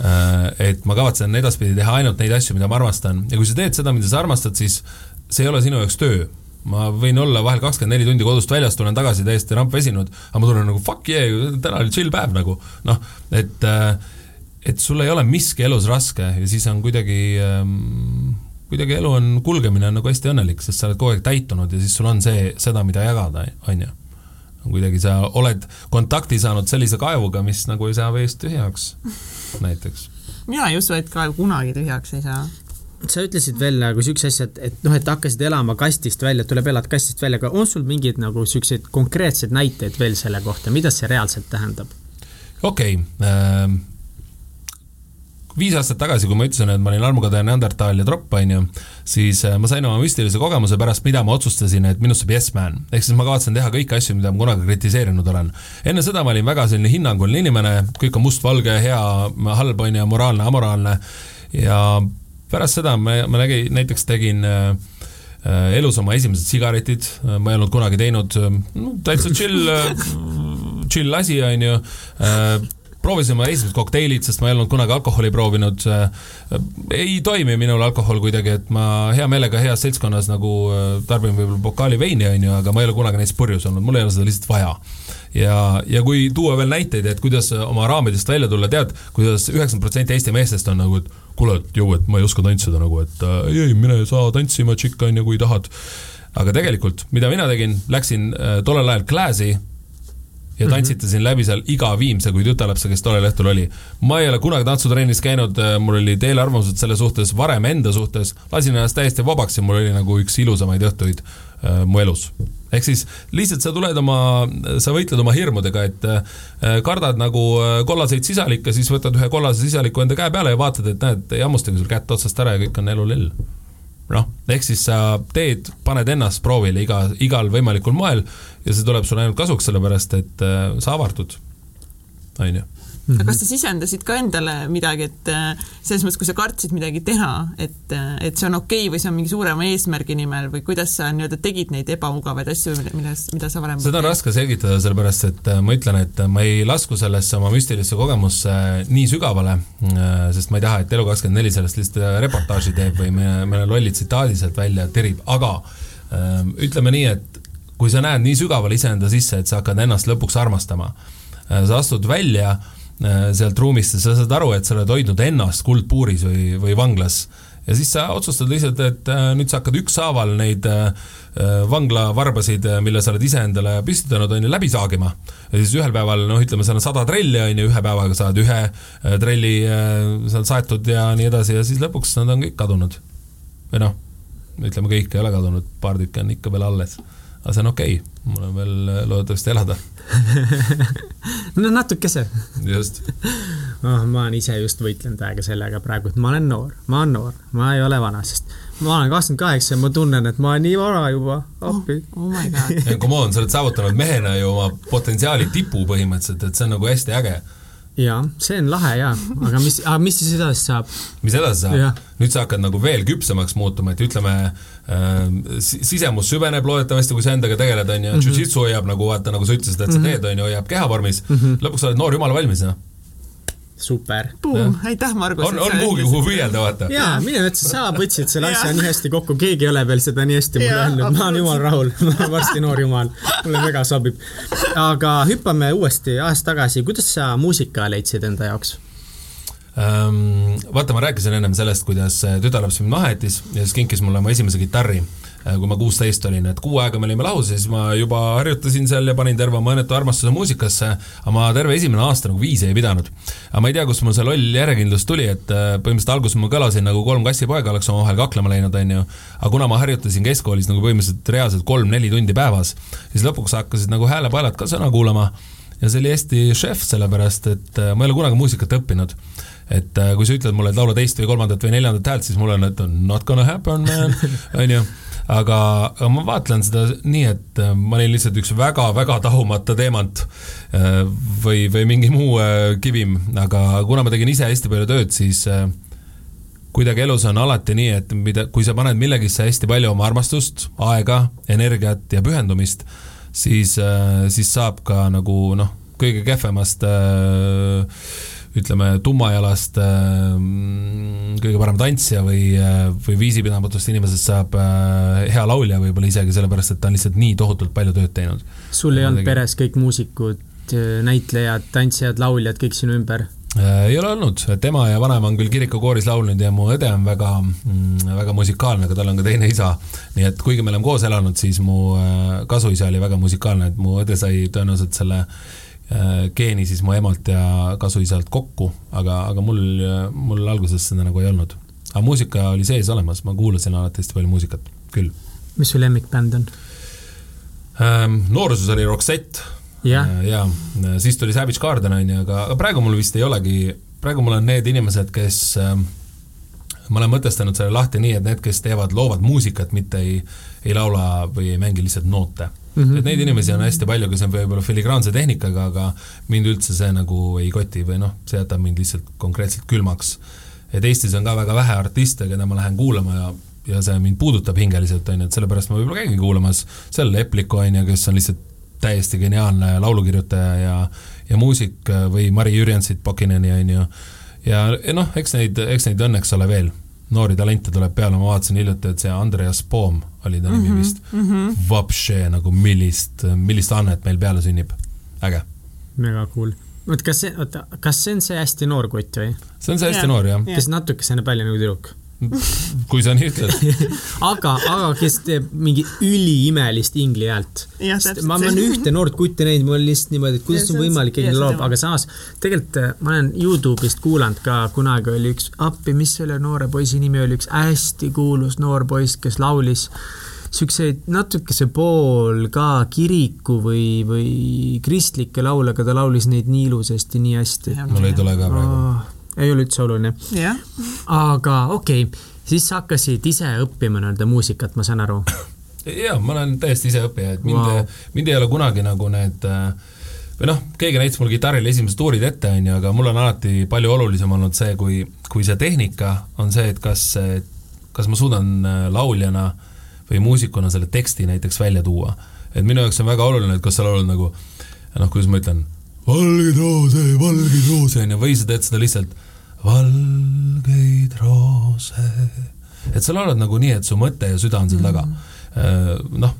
äh, et ma kavatsen edaspidi teha ainult neid asju, mida ma armastan. Ja kui sa teed seda, mida sa armastad, siis see ei ole sinu jaoks töö. Ma võin olla vahel kakskümmend neli tundi kodust väljas, tulen tagasi täiesti rampväsinud, aga ma tulen nagu fuck yeah, täna oli chill päev nagu. Noh, et äh, et sul ei ole miski elus raske ja siis on kuidagi ähm, kuidagi elu on, kulgemine on nagu hästi õnnelik, sest sa oled kogu aeg täitunud ja siis sul on see, seda, mida jagada, on ju. kuidagi sa oled kontakti saanud sellise kaevuga, mis nagu ei saa veest tühjaks, näiteks. mina ei usu, et kaev kunagi tühjaks ei saa sa ütlesid veel nagu siukse asja, et, et noh, et hakkasid elama kastist välja, tuleb elada kastist välja, aga on sul mingeid nagu siukseid konkreetseid näiteid veel selle kohta, mida see reaalselt tähendab? okei okay, äh,, viis aastat tagasi, kui ma ütlesin, et ma olin armukadaja neandertal ja tropp, on ju, siis äh, ma sain oma müstilise kogemuse pärast, mida ma otsustasin, et minust saab yes man. ehk siis ma kavatsen teha kõiki asju, mida ma kunagi kritiseerinud olen. enne seda ma olin väga selline hinnanguline inimene, kõik on mustvalge, hea, halb, on ju, moraalne, amoraalne ja pärast seda ma, ma nägi, näiteks tegin äh, äh elus oma esimesed sigaretid, ma ei olnud kunagi teinud, no täitsa chill, chill asi, on ju, proovisin oma esimesed kokteilid, sest ma ei olnud kunagi alkoholi proovinud. ei toimi minul alkohol kuidagi, et ma hea meelega heas seltskonnas nagu äh, tarbin võib-olla pokaali veini, on ju, aga ma ei ole kunagi neist purjus olnud, mul ei ole seda lihtsalt vaja. ja, ja kui tuua veel näiteid, et kuidas oma raamidest välja tulla, tead, kuidas üheksakümmend protsenti Eesti meestest on nagu, et kuule, et jõu, et ma ei oska tantsida nagu, et äh, ei, ei, mine sa tantsima, tšikk, on ju, kui tahad. aga tegelikult, mida mina tegin, läksin äh, tollel ajal Class'i ja tantsitasin läbi seal iga viimse kui tütarlapse, kes tollel õhtul oli. ma ei ole kunagi tantsutrennis käinud, mul olid eelarvamused selle suhtes varem enda suhtes, lasin ennast täiesti vabaks ja mul oli nagu üks ilusamaid õhtuid äh, mu elus. ehk siis lihtsalt sa tuled oma, sa võitled oma hirmudega, et äh, kardad nagu äh, kollaseid sisalikke, siis võtad ühe kollase sisaliku enda käe peale ja vaatad, et näed, ei hammustagi sul kätt otsast ära ja kõik on elu lill noh, ehk siis sa teed, paned ennast proovile iga, igal võimalikul moel ja see tuleb sulle ainult kasuks, sellepärast et äh, sa avardud, on ju aga kas sa sisendasid ka endale midagi, et äh, selles mõttes, kui sa kartsid midagi teha, et, äh, et see on okei okay või see on mingi suurema eesmärgi nimel või kuidas sa nii-öelda tegid neid ebamugavaid asju, milles, mida sa varem seda on raske selgitada, sellepärast et äh, ma ütlen, et ma ei lasku sellesse oma müstilisse kogemusse nii sügavale, sest ma ei taha, et Elu24 sellest lihtsalt reportaaži teeb või mõne, mõne lolli tsitaadi sealt välja tirib, aga ütleme nii, et kui sa näed nii sügavale iseenda sisse, et sa hakkad ennast lõpuks armastama, sa astud välja Äh, sealt ruumist ja sa saad aru, et sa oled hoidnud ennast kuldpuuris või, või vanglas. ja siis sa otsustad lihtsalt, et äh, nüüd sa hakkad ükshaaval neid äh, vanglavarbasid, mille sa oled ise endale püstitanud, on ju, läbi saagima. ja siis ühel päeval, noh, ütleme, seal on sada trelli, on ju, ühe päevaga saad ühe trelli seal saetud ja nii edasi ja siis lõpuks nad on kõik kadunud. või noh, ütleme, kõik ei ole kadunud, paar tükki on ikka veel alles. Aga see on okei okay., mul on veel loodetavasti elada no natukese. just oh,. ma olen ise just võitlenud täiega sellega praegu, et ma olen noor, ma olen noor, ma ei ole vana, sest ma olen kakskümmend kaheksa ja ma tunnen, et ma olen nii vana juba, appi oh,. oh my god. Come on, sa oled saavutanud mehena ju oma potentsiaali tipu põhimõtteliselt, et see on nagu hästi äge jaa, see on lahe jaa, aga mis, aga mis siis edasi saab? mis edasi saab? nüüd sa hakkad nagu veel küpsemaks muutuma, et ütleme äh,, sisemus süveneb loodetavasti, kui sa endaga tegeled, on ju, mhm. jujitsu hoiab nagu vaata, nagu sa ütlesid, et sa mhm. teed, on ju, hoiab kehavormis mm, -hmm. lõpuks sa oled noor jumala valmis, noh super. aitäh, Margus. on, on kuhugi, kuhu püüelda, vaata. jaa, mine ütlesid, sa võtsid selle asja nii hästi kokku, keegi ei ole veel seda nii hästi mulle öelnud, ma olen jumal rahul, ma olen varsti noor jumal, mulle väga sobib. aga hüppame uuesti ajas tagasi, kuidas sa muusika leidsid enda jaoks? Ehm, vaata, ma rääkisin ennem sellest, kuidas tütarlaps mind maha jättis ja siis kinkis mulle oma esimese kitarri kui ma kuusteist olin, et kuu aega me olime lahus ja siis ma juba harjutasin seal ja panin terve oma õnnetu armastuse muusikasse, aga ma terve esimene aasta nagu viisi ei pidanud. aga ma ei tea, kust mul see loll järjekindlus tuli, et äh, põhimõtteliselt alguses ma kõlasin nagu kolm kassipoega oleks omavahel kaklema läinud, on ju, aga kuna ma harjutasin keskkoolis nagu põhimõtteliselt reaalselt kolm-neli tundi päevas, siis lõpuks hakkasid nagu häälepaelad ka sõna kuulama. Ja see oli hästi šef, sellepärast et äh, ma ei ole kunagi muusikat õppinud. Et kui sa ütled mulle, et laula teist või kolmandat või neljandat häält, siis mul on, et not gonna happen man, on ju aga, aga ma vaatlen seda nii, et äh, ma olin lihtsalt üks väga-väga tahumata teemant äh, või, või mingi muu äh, kivim, aga kuna ma tegin ise hästi palju tööd, siis kuidagi elus on alati nii, et mida, kui sa paned millegisse hästi palju oma armastust, aega, energiat ja pühendumist, siis, siis saab ka nagu noh, kõige kehvemast äh, ütleme, tummajalast äh, kõige parem tantsija või, äh, või viisipidamatust inimesest saab äh, hea laulja võib-olla isegi sellepärast, et ta on lihtsalt nii tohutult palju tööd teinud. sul ei olnud peres kõik muusikud, näitlejad, tantsijad, lauljad, kõik sinu ümber? ei ole olnud, et ema ja vanaema on küll kirikukooris laulnud ja mu õde on väga, mm, väga musikaalne, aga tal on ka teine isa. nii et kuigi me oleme koos elanud, siis mu kasuisa oli väga musikaalne, et mu õde sai tõenäoliselt selle Äh, geeni siis mu emalt ja kasuisalt kokku, aga, aga mul, mul alguses seda nagu ei olnud. aga muusika oli sees olemas, ma kuulasin alati hästi palju muusikat, küll. mis su lemmikbänd on? Ähm, nooruses oli Roxette ja, äh, ja siis tuli Savage Garden on ju, aga, aga praegu mul vist ei olegi, praegu mul on need inimesed, kes äh, ma olen mõtestanud selle lahti nii, et need, kes teevad, loovad muusikat, mitte ei, ei laula või ei mängi lihtsalt noote mm. -hmm. et neid inimesi on hästi palju, kes on võib-olla filigraanse tehnikaga, aga mind üldse see nagu ei koti või noh, see jätab mind lihtsalt konkreetselt külmaks. et Eestis on ka väga vähe artiste, keda ma lähen kuulama ja ja see mind puudutab hingeliselt, on ju, et sellepärast ma võib-olla käingi kuulamas seal Leplikku, on ju, kes on lihtsalt täiesti geniaalne laulukirjutaja ja ja muusik või Mari Jürjensit, Pokineni, on ju, ja noh, eks neid, eks neid õnneks ole veel noori talente tuleb peale, ma vaatasin hiljuti, et see Andreas Poom oli ta nimi mm -hmm, vist mm. -hmm. Vapše nagu millist, millist annet meil peale sünnib, äge. mega cool. oota, kas see, oota, kas see on see hästi noor kutt või? see on see hästi ja, noor, jah ja.. kes natukese näeb välja nagu tüdruk kui sa nii ütled. aga, aga kes teeb mingi üliimelist ingli häält. ma, olen ühte noort kutti näinud, mul lihtsalt niimoodi, et kuidas ja, on võimalik, keegi laulab, aga samas tegelikult äh, ma olen Youtube'ist kuulanud ka, kunagi oli üks, appi, mis selle noore poisi nimi oli, üks hästi kuulus noor poiss, kes laulis siukseid natukese pool ka kiriku või, või kristlikke laule, aga ta laulis neid nii ilusasti, nii hästi. mul ei tule ka praegu oh ei ole üldse oluline. aga okei okay., siis sa hakkasid ise õppima nii-öelda muusikat, ma saan aru? jaa, ma olen täiesti iseõppija, et mind wow., mind ei ole kunagi nagu need või noh, keegi näitas mul kitarril esimesed tuurid ette, on ju, aga mul on alati palju olulisem olnud see, kui, kui see tehnika on see, et kas, kas ma suudan äh, lauljana või muusikuna selle teksti näiteks välja tuua. et minu jaoks on väga oluline, et kas sa laulad nagu noh, kuidas ma ütlen, valgeid roose, valgeid roose, on ju, või sa teed seda lihtsalt valgeid roose. et sa laulad nagu nii, et su mõte ja süda on seal taga. Mm. noh,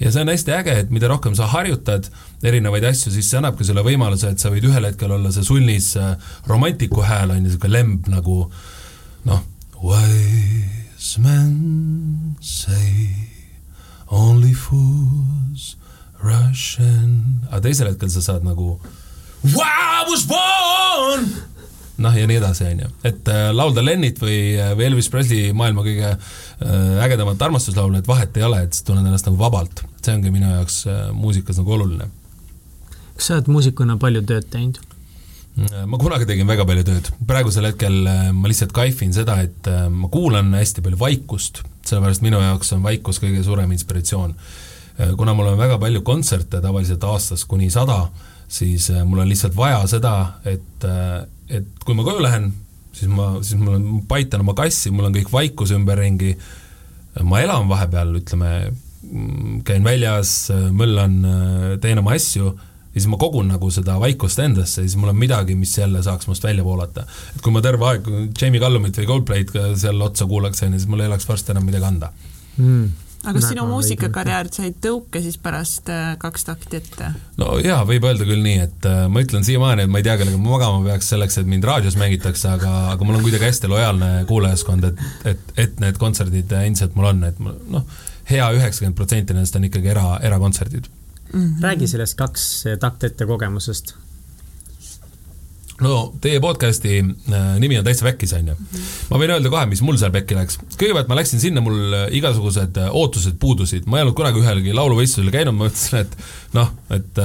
ja see on hästi äge, et mida rohkem sa harjutad erinevaid asju, siis see annabki sulle võimaluse, et sa võid ühel hetkel olla see sulnis äh, romantiku hääl, on ju, niisugune lemb nagu noh, wise men say only fools rush in, aga teisel hetkel sa saad nagu I was born noh, ja nii edasi, on ju. et äh, laulda Lennit või, äh, või Elvis Presley maailma kõige äh, ägedamat armastuslaulu, et vahet ei ole, et sa tunned ennast nagu vabalt. see ongi minu jaoks äh, muusikas nagu oluline. kas sa oled muusikuna palju tööd teinud? Äh, ma kunagi tegin väga palju tööd, praegusel hetkel äh, ma lihtsalt kaifin seda, et ma kuulan hästi palju vaikust, sellepärast minu jaoks on vaikus kõige suurem inspiratsioon. kuna mul on väga palju kontserte, tavaliselt aastas kuni sada, siis mul on lihtsalt vaja seda, et et kui ma koju lähen, siis ma, siis mul on, paitan oma kassi, mul on kõik vaikus ümberringi, ma elan vahepeal, ütleme, käin väljas, möllan, teen oma asju, ja siis ma kogun nagu seda vaikust endasse ja siis mul on midagi, mis jälle saaks must välja voolata. et kui ma terve aeg Jamie Callumit või Coldplay'd seal otsa kuulaks, on ju, siis mul ei oleks varsti enam midagi anda. Mm aga kas sinu muusikakarjäär sai tõuke siis pärast äh, kaks takti ette? no jaa, võib öelda küll nii, et äh, ma ütlen siiamaani, et ma ei tea, kellega ma magama peaks selleks, et mind raadios mängitakse, aga, aga mul on kuidagi hästi lojaalne kuulajaskond, et, et, et need kontserdid endiselt mul on, et noh, hea üheksakümmend protsenti nendest on ikkagi era, erakontserdid mm. -hmm. räägi sellest kaks takt ette kogemusest no teie podcast'i äh, nimi on täitsa väkkis, on ju. ma võin öelda kohe, mis mul seal pekki läks. kõigepealt ma läksin sinna, mul äh, igasugused äh, ootused puudusid, ma ei olnud kunagi ühelgi lauluvõistlusel käinud, ma mõtlesin, et noh, et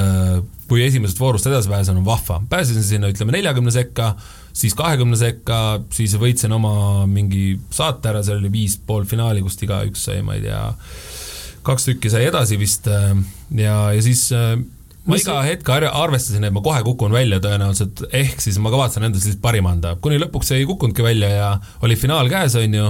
kui esimesest voorust edasi pääsen, on vahva. pääsesin sinna, ütleme, neljakümne sekka, siis kahekümne sekka, siis võitsin oma mingi saate ära, seal oli viis poolfinaali, kust igaüks sai, ma ei tea, kaks tükki sai edasi vist ja, ja siis ma iga hetk arvestasin, et ma kohe kukun välja tõenäoliselt, ehk siis ma kavatsen endast lihtsalt parima anda, kuni lõpuks ei kukkunudki välja ja oli finaal käes, on ju,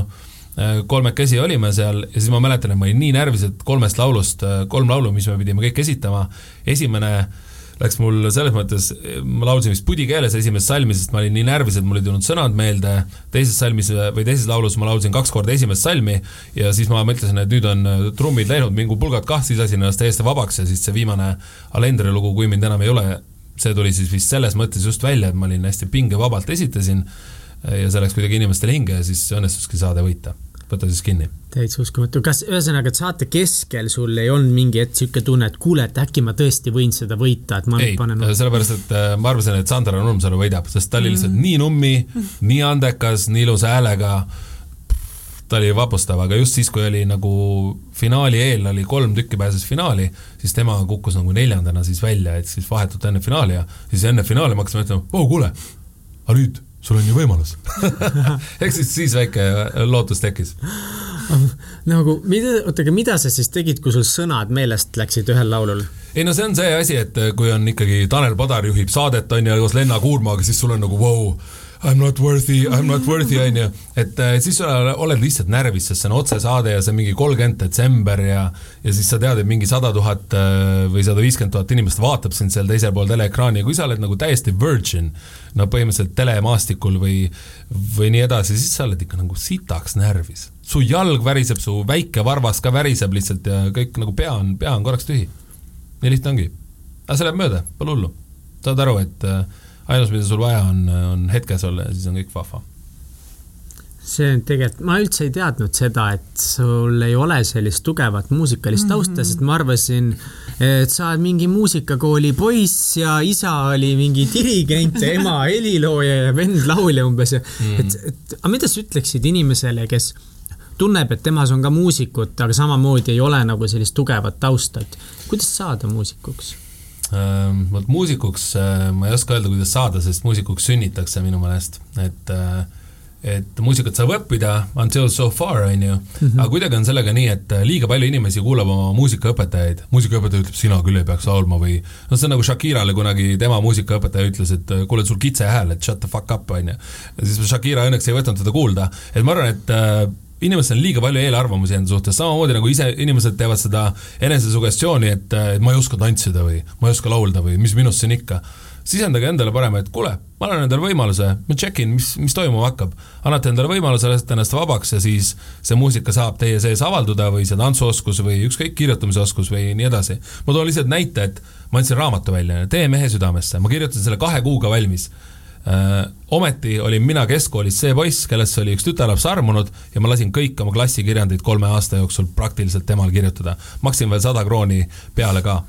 äh, kolmekesi olime seal ja siis ma mäletan, et ma olin nii närvis, et kolmest laulust, äh, kolm laulu, mis me pidime kõik esitama, esimene äh, läks mul selles mõttes, ma laulsin vist pudi keeles esimest salmi, sest ma olin nii närvis, et mul ei tulnud sõnad meelde, teises salmis või teises laulus ma laulsin kaks korda esimest salmi ja siis ma mõtlesin, et nüüd on äh, trummid läinud, mingu pulgad kah, siis lasin ennast täiesti vabaks ja siis see viimane Alendri lugu, Kui mind enam ei ole, see tuli siis vist selles mõttes just välja, et ma olin hästi pingevabalt esitasin ja see läks kuidagi inimestele hinge ja siis õnnestuski saade võita võta siis kinni. täitsa uskumatu, kas ühesõnaga, et saate keskel sul ei olnud mingi hetk niisugune tunne, et kuule, et äkki ma tõesti võin seda võita, et ma ei, panen sellepärast, et äh, ma arvasin, et Sandra Nurmsalu võidab, sest ta oli lihtsalt mm. nii nummi, nii andekas, nii ilusa häälega, ta oli vapustav, aga just siis, kui oli nagu finaali eel oli kolm tükki pääses finaali, siis tema kukkus nagu neljandana siis välja, et siis vahetult enne finaali ja siis enne finaali ma hakkasin mõtlema, oo kuule, aga nüüd sul on ju võimalus ehk siis siis väike lootus tekkis nagu mida, oota, aga mida sa siis tegid, kui sul sõnad meelest läksid ühel laulul? ei no see on see asi, et kui on ikkagi Tanel Padar juhib saadet, on ju, koos Lenna Kuurmaga, siis sul on nagu vau wow,, I m not worthy, I m not worthy, on ju. et äh, siis oled lihtsalt närvis, sest see on otsesaade ja see on mingi kolmkümmend detsember ja ja siis sa tead, et mingi sada tuhat äh, või sada viiskümmend tuhat inimest vaatab sind seal teisel pool teleekraani ja kui sa oled nagu täiesti virgin, no põhimõtteliselt telemaastikul või, või nii edasi, siis sa oled ikka nagu sitaks närvis. su jalg väriseb, su väike varvas ka väriseb lihtsalt ja kõik nagu pea on, pea on korraks tühi. nii lihtne ongi. aga see läheb mööda, pole hullu. saad aru, et äh, ainus, mida sul vaja on, on hetkes olla ja siis on kõik vahva. see on tegelikult, ma üldse ei teadnud seda, et sul ei ole sellist tugevat muusikalist tausta mm, -hmm. sest ma arvasin, et sa oled mingi muusikakooli poiss ja isa oli mingi dirigent ja ema helilooja ja vend laulja umbes ja mm, -hmm. et, et aga mida sa ütleksid inimesele, kes tunneb, et temas on ka muusikut, aga samamoodi ei ole nagu sellist tugevat tausta, et kuidas saada muusikuks? Ehm, vot muusikuks äh, ma ei oska öelda, kuidas saada, sest muusikuks sünnitakse minu meelest, et äh, et muusikat saab õppida until so far, on ju, mhm. aga kuidagi on sellega nii, et äh, liiga palju inimesi kuulab oma muusikaõpetajaid, muusikaõpetaja ütleb, sina küll ei peaks laulma või noh, see on nagu Shakirale kunagi tema muusikaõpetaja ütles, et kuule, sul kitse hääl, et shut the fuck up, on ju. ja siis Shakira õnneks ei võtnud teda kuulda, et ma arvan, et inimestel on liiga palju eelarvamusi enda suhtes, samamoodi nagu ise, inimesed teevad seda enesesugestiooni, et, et ma ei oska tantsida või ma ei oska laulda või mis minust siin ikka. sisendage endale parem, et kuule, ma annan endale võimaluse, ma check in, mis, mis toimuma hakkab. annate endale võimaluse, lasete ennast vabaks ja siis see muusika saab teie sees avalduda või see tantsuoskus või ükskõik, kirjutamise oskus või nii edasi. ma toon lihtsalt näite, et ma andsin raamatu välja, Tee mehe südamesse, ma kirjutasin selle kahe kuuga valmis Äh, ometi olin mina keskkoolis see poiss, kellesse oli üks tütarlaps armunud ja ma lasin kõik oma klassikirjandid kolme aasta jooksul praktiliselt temal kirjutada. maksin veel sada krooni peale ka,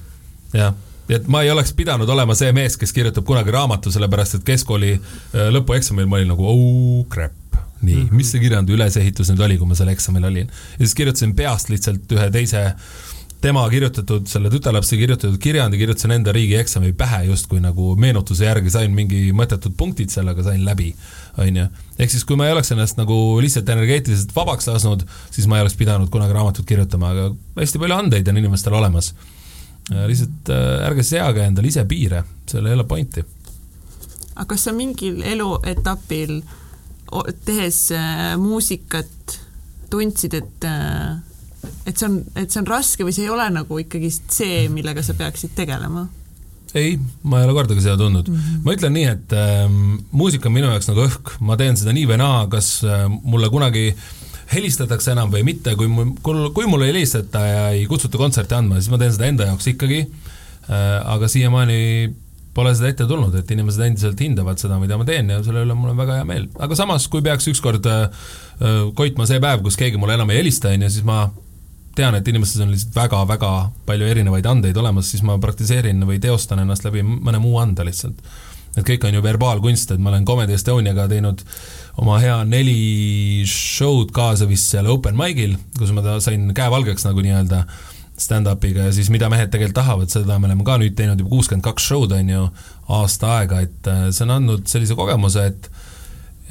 jah et ma ei oleks pidanud olema see mees, kes kirjutab kunagi raamatu, sellepärast et keskkooli äh, lõpueksamil ma olin nagu oh crap nii -hmm. mis see kirjandi ülesehitus nüüd oli, kui ma seal eksamil olin. ja siis kirjutasin peast lihtsalt ühe teise äh, tema kirjutatud, selle tütarlapse kirjutatud kirjandi kirjutasin enda riigieksami pähe justkui nagu meenutuse järgi, sain mingi mõttetud punktid sellega, sain läbi, on ju. ehk siis, kui ma ei oleks ennast nagu lihtsalt energeetiliselt vabaks lasknud, siis ma ei oleks pidanud kunagi raamatut kirjutama, aga hästi palju andeid on inimestel olemas. lihtsalt äh, ärge seage endale ise piire, seal ei ole pointi. aga kas sa mingil eluetapil tehes äh, muusikat tundsid, et äh, et see on, et see on raske või see ei ole nagu ikkagist see, millega sa peaksid tegelema? ei, ma ei ole kordagi seda tundnud mm. -hmm. ma ütlen nii, et äh, muusika on minu jaoks nagu õhk, ma teen seda nii või naa, kas äh, mulle kunagi helistatakse enam või mitte, kui mul, kui mulle ei helistata ja ei kutsuta kontserti andma, siis ma teen seda enda jaoks ikkagi äh,. aga siiamaani pole seda ette tulnud, et inimesed endiselt hindavad seda, mida ma teen ja selle üle mul on väga hea meel. aga samas, kui peaks ükskord äh, äh koitma see päev, kus keegi mulle enam ei helista, on ju, siis ma tean, et inimestes on lihtsalt väga-väga palju erinevaid andeid olemas, siis ma praktiseerin või teostan ennast läbi mõne muu ande lihtsalt. et kõik on ju verbaalkunst, et ma olen Comedy Estoniaga teinud oma hea neli show'd kaasa vist seal open mic'il, kus ma sain käevalgeks nagu nii-öelda stand-up'iga ja siis Mida mehed tegelikult tahavad, seda me oleme ka nüüd teinud juba kuuskümmend kaks show'd, on ju, aasta aega, et äh, see on andnud sellise kogemuse, et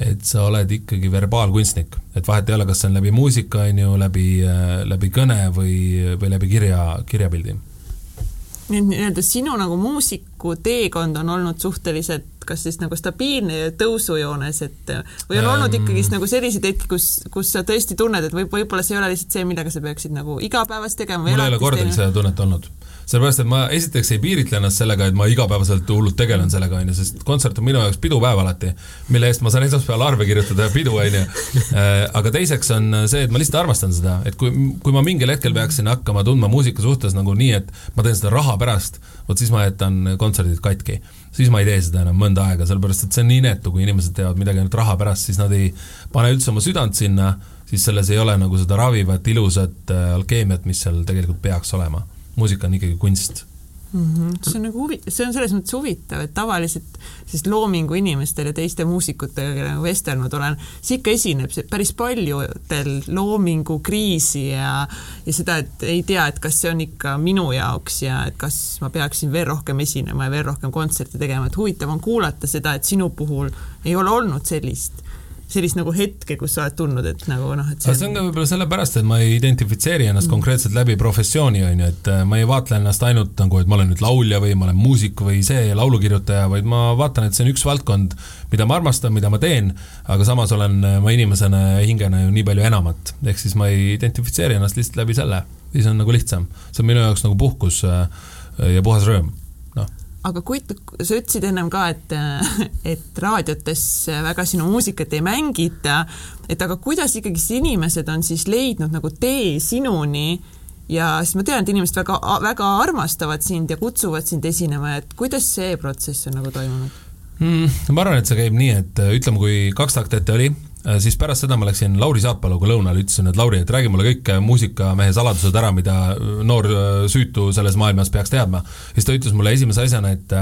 et sa oled ikkagi verbaalkunstnik, et vahet ei ole, kas see on läbi muusika, on ju, läbi, äh, läbi kõne või, või läbi kirja, kirjapildi. nii et nii-öelda sinu nagu muusiku teekond on olnud suhteliselt kas siis nagu stabiilne ja tõusujoones, et või on olnud ikkagist nagu selliseid hetki, kus, kus sa tõesti tunned, et võib, võib-olla see ei ole lihtsalt see, millega sa peaksid nagu igapäevast tegema. mul ei ole kordagi seda tunnet olnud sellepärast, et ma esiteks ei piiritle ennast sellega, et ma igapäevaselt hullult tegelen sellega, on ju, sest kontsert on minu jaoks pidupäev alati, mille eest ma saan esmaspäeval arve kirjutada ja pidu, on ju. Äh, aga teiseks on see, et ma lihtsalt armastan seda, et kui, kui ma mingil hetkel peaksin hakkama tundma muusika suhtes nagu nii, et ma teen seda raha pärast, vot siis ma jätan kontserdid katki. siis ma ei tee seda enam mõnda aega, sellepärast et see on nii inetu, kui inimesed teevad midagi ainult raha pärast, siis nad ei pane üldse oma südant sinna, siis selles ei ole nagu seda ravivat, ilusat äh, alkeemiat, mis seal tegelikult peaks olema muusika on ikkagi kunst mm. -hmm. see on nagu huvi-, see on selles mõttes huvitav, et tavaliselt siis loomingu inimestel ja teiste muusikutega, kellega vestelnud olen, see ikka esineb päris paljudel loomingu kriisi ja, ja seda, et ei tea, et kas see on ikka minu jaoks ja et kas ma peaksin veel rohkem esinema ja veel rohkem kontserte tegema, et huvitav on kuulata seda, et sinu puhul ei ole olnud sellist sellist nagu hetke, kus sa oled tundnud, et nagu noh, et see on... see on ka võib-olla sellepärast, et ma ei identifitseeri ennast mm. konkreetselt läbi professiooni, on ju, et äh, ma ei vaatle ennast ainult nagu, et ma olen nüüd laulja või ma olen muusik või see laulukirjutaja, vaid ma vaatan, et see on üks valdkond, mida ma armastan, mida ma teen, aga samas olen äh, ma inimesena ja hingena ju nii palju enamat. ehk siis ma ei identifitseeri ennast lihtsalt läbi selle, siis on nagu lihtsam. see on minu jaoks nagu puhkus äh, ja puhas rõõm aga kui sa ütlesid ennem ka, et, et raadiotes väga sinu muusikat ei mängita, et aga kuidas ikkagi inimesed on siis leidnud nagu tee sinuni ja siis ma tean, et inimesed väga, väga armastavad sind ja kutsuvad sind esinema, et kuidas see protsess on nagu toimunud mm,? ma arvan, et see käib nii, et ütleme, kui kaks takti ette oli, siis pärast seda ma läksin Lauri Saapaluga lõunale, ütlesin, et Lauri, et räägi mulle kõik muusikamehe saladused ära, mida noor süütu selles maailmas peaks teadma. siis ta ütles mulle esimese asjana, et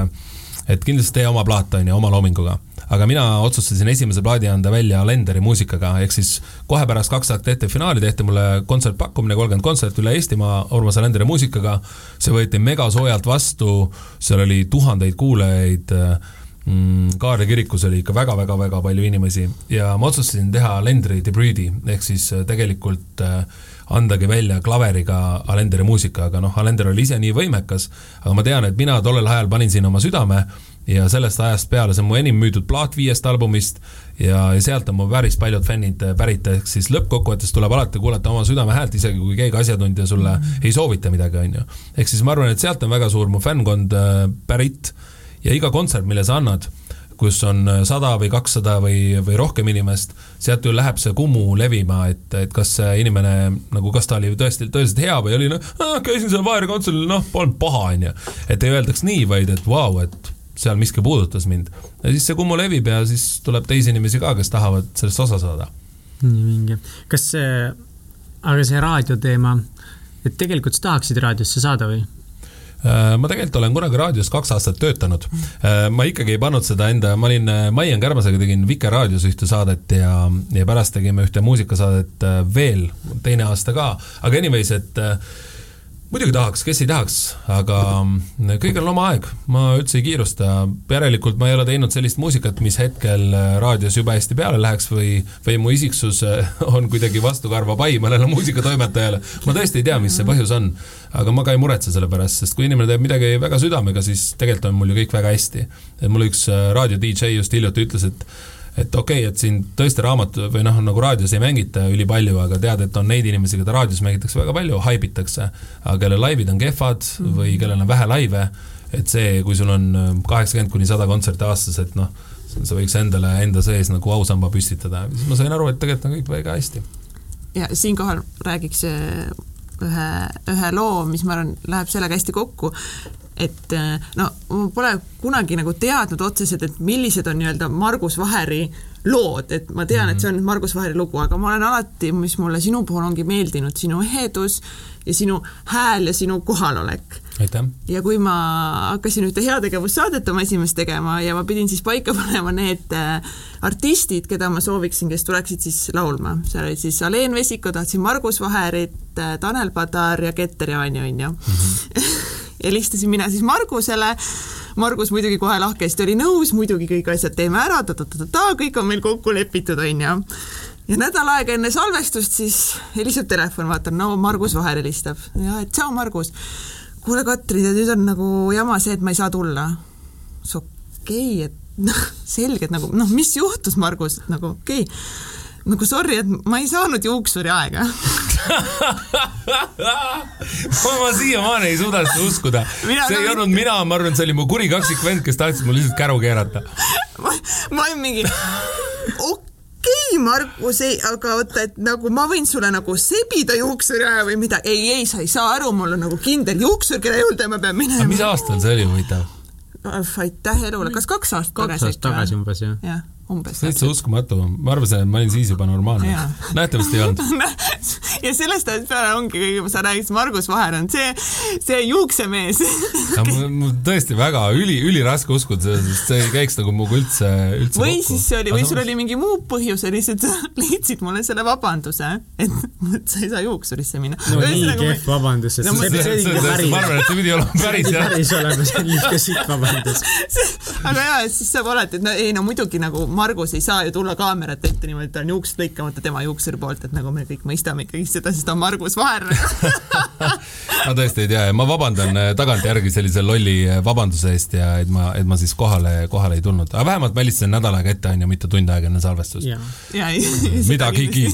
et kindlasti tee oma plaat, on ju, oma loominguga. aga mina otsustasin esimese plaadi anda välja Lenderi muusikaga, ehk siis kohe pärast kaks aastat ette finaali tehti mulle kontsertpakkumine, kolmkümmend kontserti üle Eestimaa Urmas Lenderi muusikaga, see võeti megasoojalt vastu, seal oli tuhandeid kuulajaid mm, Kaarli kirikus oli ikka väga-väga-väga palju inimesi ja ma otsustasin teha Lendri debüüdi, ehk siis tegelikult äh, andagi välja klaveriga Alenderi muusika, aga noh, Alender oli ise nii võimekas, aga ma tean, et mina tollel ajal panin siin oma südame ja sellest ajast peale, see on mu enim müüdud plaat viiest albumist ja, ja sealt on mu päris paljud fännid pärit, ehk siis lõppkokkuvõttes tuleb alati kuulata oma südame häält, isegi kui keegi asjatundja sulle ei soovita midagi, on ju. ehk siis ma arvan, et sealt on väga suur mu fännkond äh, pärit ja iga kontsert, mille sa annad kus on äh, sada või kakssada või, või rohkem inimest, sealt ju läheb see Kumu levima, et, et kas see inimene nagu, kas ta oli tõesti, tõeliselt hea või oli noh, käisin seal Vaeri kontserdil, noh, polnud paha, onju. et ei öeldaks nii, vaid et vau et seal miski puudutas mind. ja siis see Kumu levib ja siis tuleb teisi inimesi ka, kes tahavad sellest osa saada. nii vinge. kas see, aga see raadioteema, et tegelikult sa tahaksid raadiosse saada või? Äh, ma tegelikult olen kunagi raadios kaks aastat töötanud. Äh, ma ikkagi ei pannud seda enda, ma olin äh, Maian Kärmasega tegin Vikerraadios ühte saadet ja, ja pärast tegime ühte muusikasaadet veel teine aasta ka, aga anyways, et muidugi tahaks, kes ei tahaks, aga mm, kõigil on oma aeg, ma üldse ei kiirusta. järelikult ma ei ole teinud sellist muusikat, mis hetkel äh, raadios jube hästi peale läheks või, või mu isiksus äh, on kuidagi vastukarva pai mõnele muusikatoimetajale. ma tõesti ei tea, mis see põhjus on, aga ma ka ei muretse selle pärast, sest kui inimene teeb midagi väga südamega, siis tegelikult on mul ju kõik väga hästi. et mul üks äh, raadio DJ just hiljuti ütles, et et okei okay,, et siin tõesti raamat või noh, nagu raadios ei mängita ülipalju, aga tead, et on neid inimesi, keda raadios mängitakse väga palju, haibitakse, aga kelle laivid on kehvad mm. või kellel on vähe laive, et see, kui sul on äh, kaheksakümmend kuni sada kontserti aastas, et noh, sa võiks endale enda sees nagu ausamba püstitada, siis ma sain aru, et tegelikult on kõik väga hästi. ja siinkohal räägiks äh, ühe, ühe loo, mis ma arvan, läheb sellega hästi kokku, et äh, no ma pole kunagi nagu teadnud otseselt, et millised on nii-öelda Margus Vaheri lood, et ma tean, et see on Margus Vaheri lugu, aga ma olen alati, mis mulle sinu puhul ongi meeldinud, sinu ehedus ja sinu hääl ja sinu kohalolek. ja kui ma hakkasin ühte heategevussaadet oma esimest tegema ja ma pidin siis paika panema need äh, artistid, keda ma sooviksin, kes tuleksid siis laulma, seal olid siis Aleen Vesiko, tahtsin Margus Vaherit, äh, Tanel Padar ja Keter Jaani, onju. -hmm helistasin mina siis Margusele. Margus muidugi kohe lahkesti oli nõus, muidugi kõik asjad teeme ära, ta-ta-ta-ta, kõik on meil kokku lepitud, onju. ja nädal aega enne salvestust siis heliseb telefon, vaatan, no Margus Vaher helistab. ja, et tšau, Margus. kuule, Katri, nüüd on nagu jama see, et ma ei saa tulla. siis okei okay,, et noh, selge, et nagu noh, mis juhtus, Margus, et nagu okei okay nagu sorry, et ma ei saanud juuksuri aega ma siiamaani ei suuda seda uskuda. see ei olnud mina, ma arvan, et see oli mu kuri kaksikvend, kes tahtis mul lihtsalt käru keerata ma, ma olin mingi okei okay, Markus, ei, aga oota, et nagu ma võin sulle nagu sebida juuksuri aja või mida, ei, ei, sa ei saa aru, mul on nagu kindel juuksur, kelle juurde ma pean minema. mis aastal see oli huvitav? aitäh elule, kas kaks aastat tagasi? kaks aastat tagasi umbes, jah ja umbes. täitsa uskumatu, ma arvasin, et ma olin siis juba normaalne. nähtavasti ei olnud ja sellest ajast peale ongi kõige, sa räägid, Margus Vaher on see, see juuksemees mul tõesti väga üli, üliraske uskuda, sest see ei käiks nagu minuga üldse, üldse või kokku. siis see oli, või sul oli mingi muu põhjus ja lihtsalt sa leidsid mulle selle vabanduse, et sa ei saa juuksurisse minna. no Ühes nii nagu kehv vabandus, et no, see, see, see, see, see, ma arvan, et see pidi olema päris jah. päris olema, see on ikka sitt vabandus aga jaa, siis saab alati, et no ei no muidugi nagu Margus ei saa ju tulla kaamerat ette niimoodi, et ta on juuksed lõikamata tema juuksuri poolt, et nagu me kõik mõistame ikkagi seda, sest ta on Margus Vaher ma tõesti ei tea ja ma vabandan äh, tagantjärgi sellise lolli äh, vabanduse eest ja et ma, et ma siis kohale, kohale ei tulnud, aga vähemalt ma helistasin nädal aega ette, onju, mitte tund aega enne salvestust. midagigi.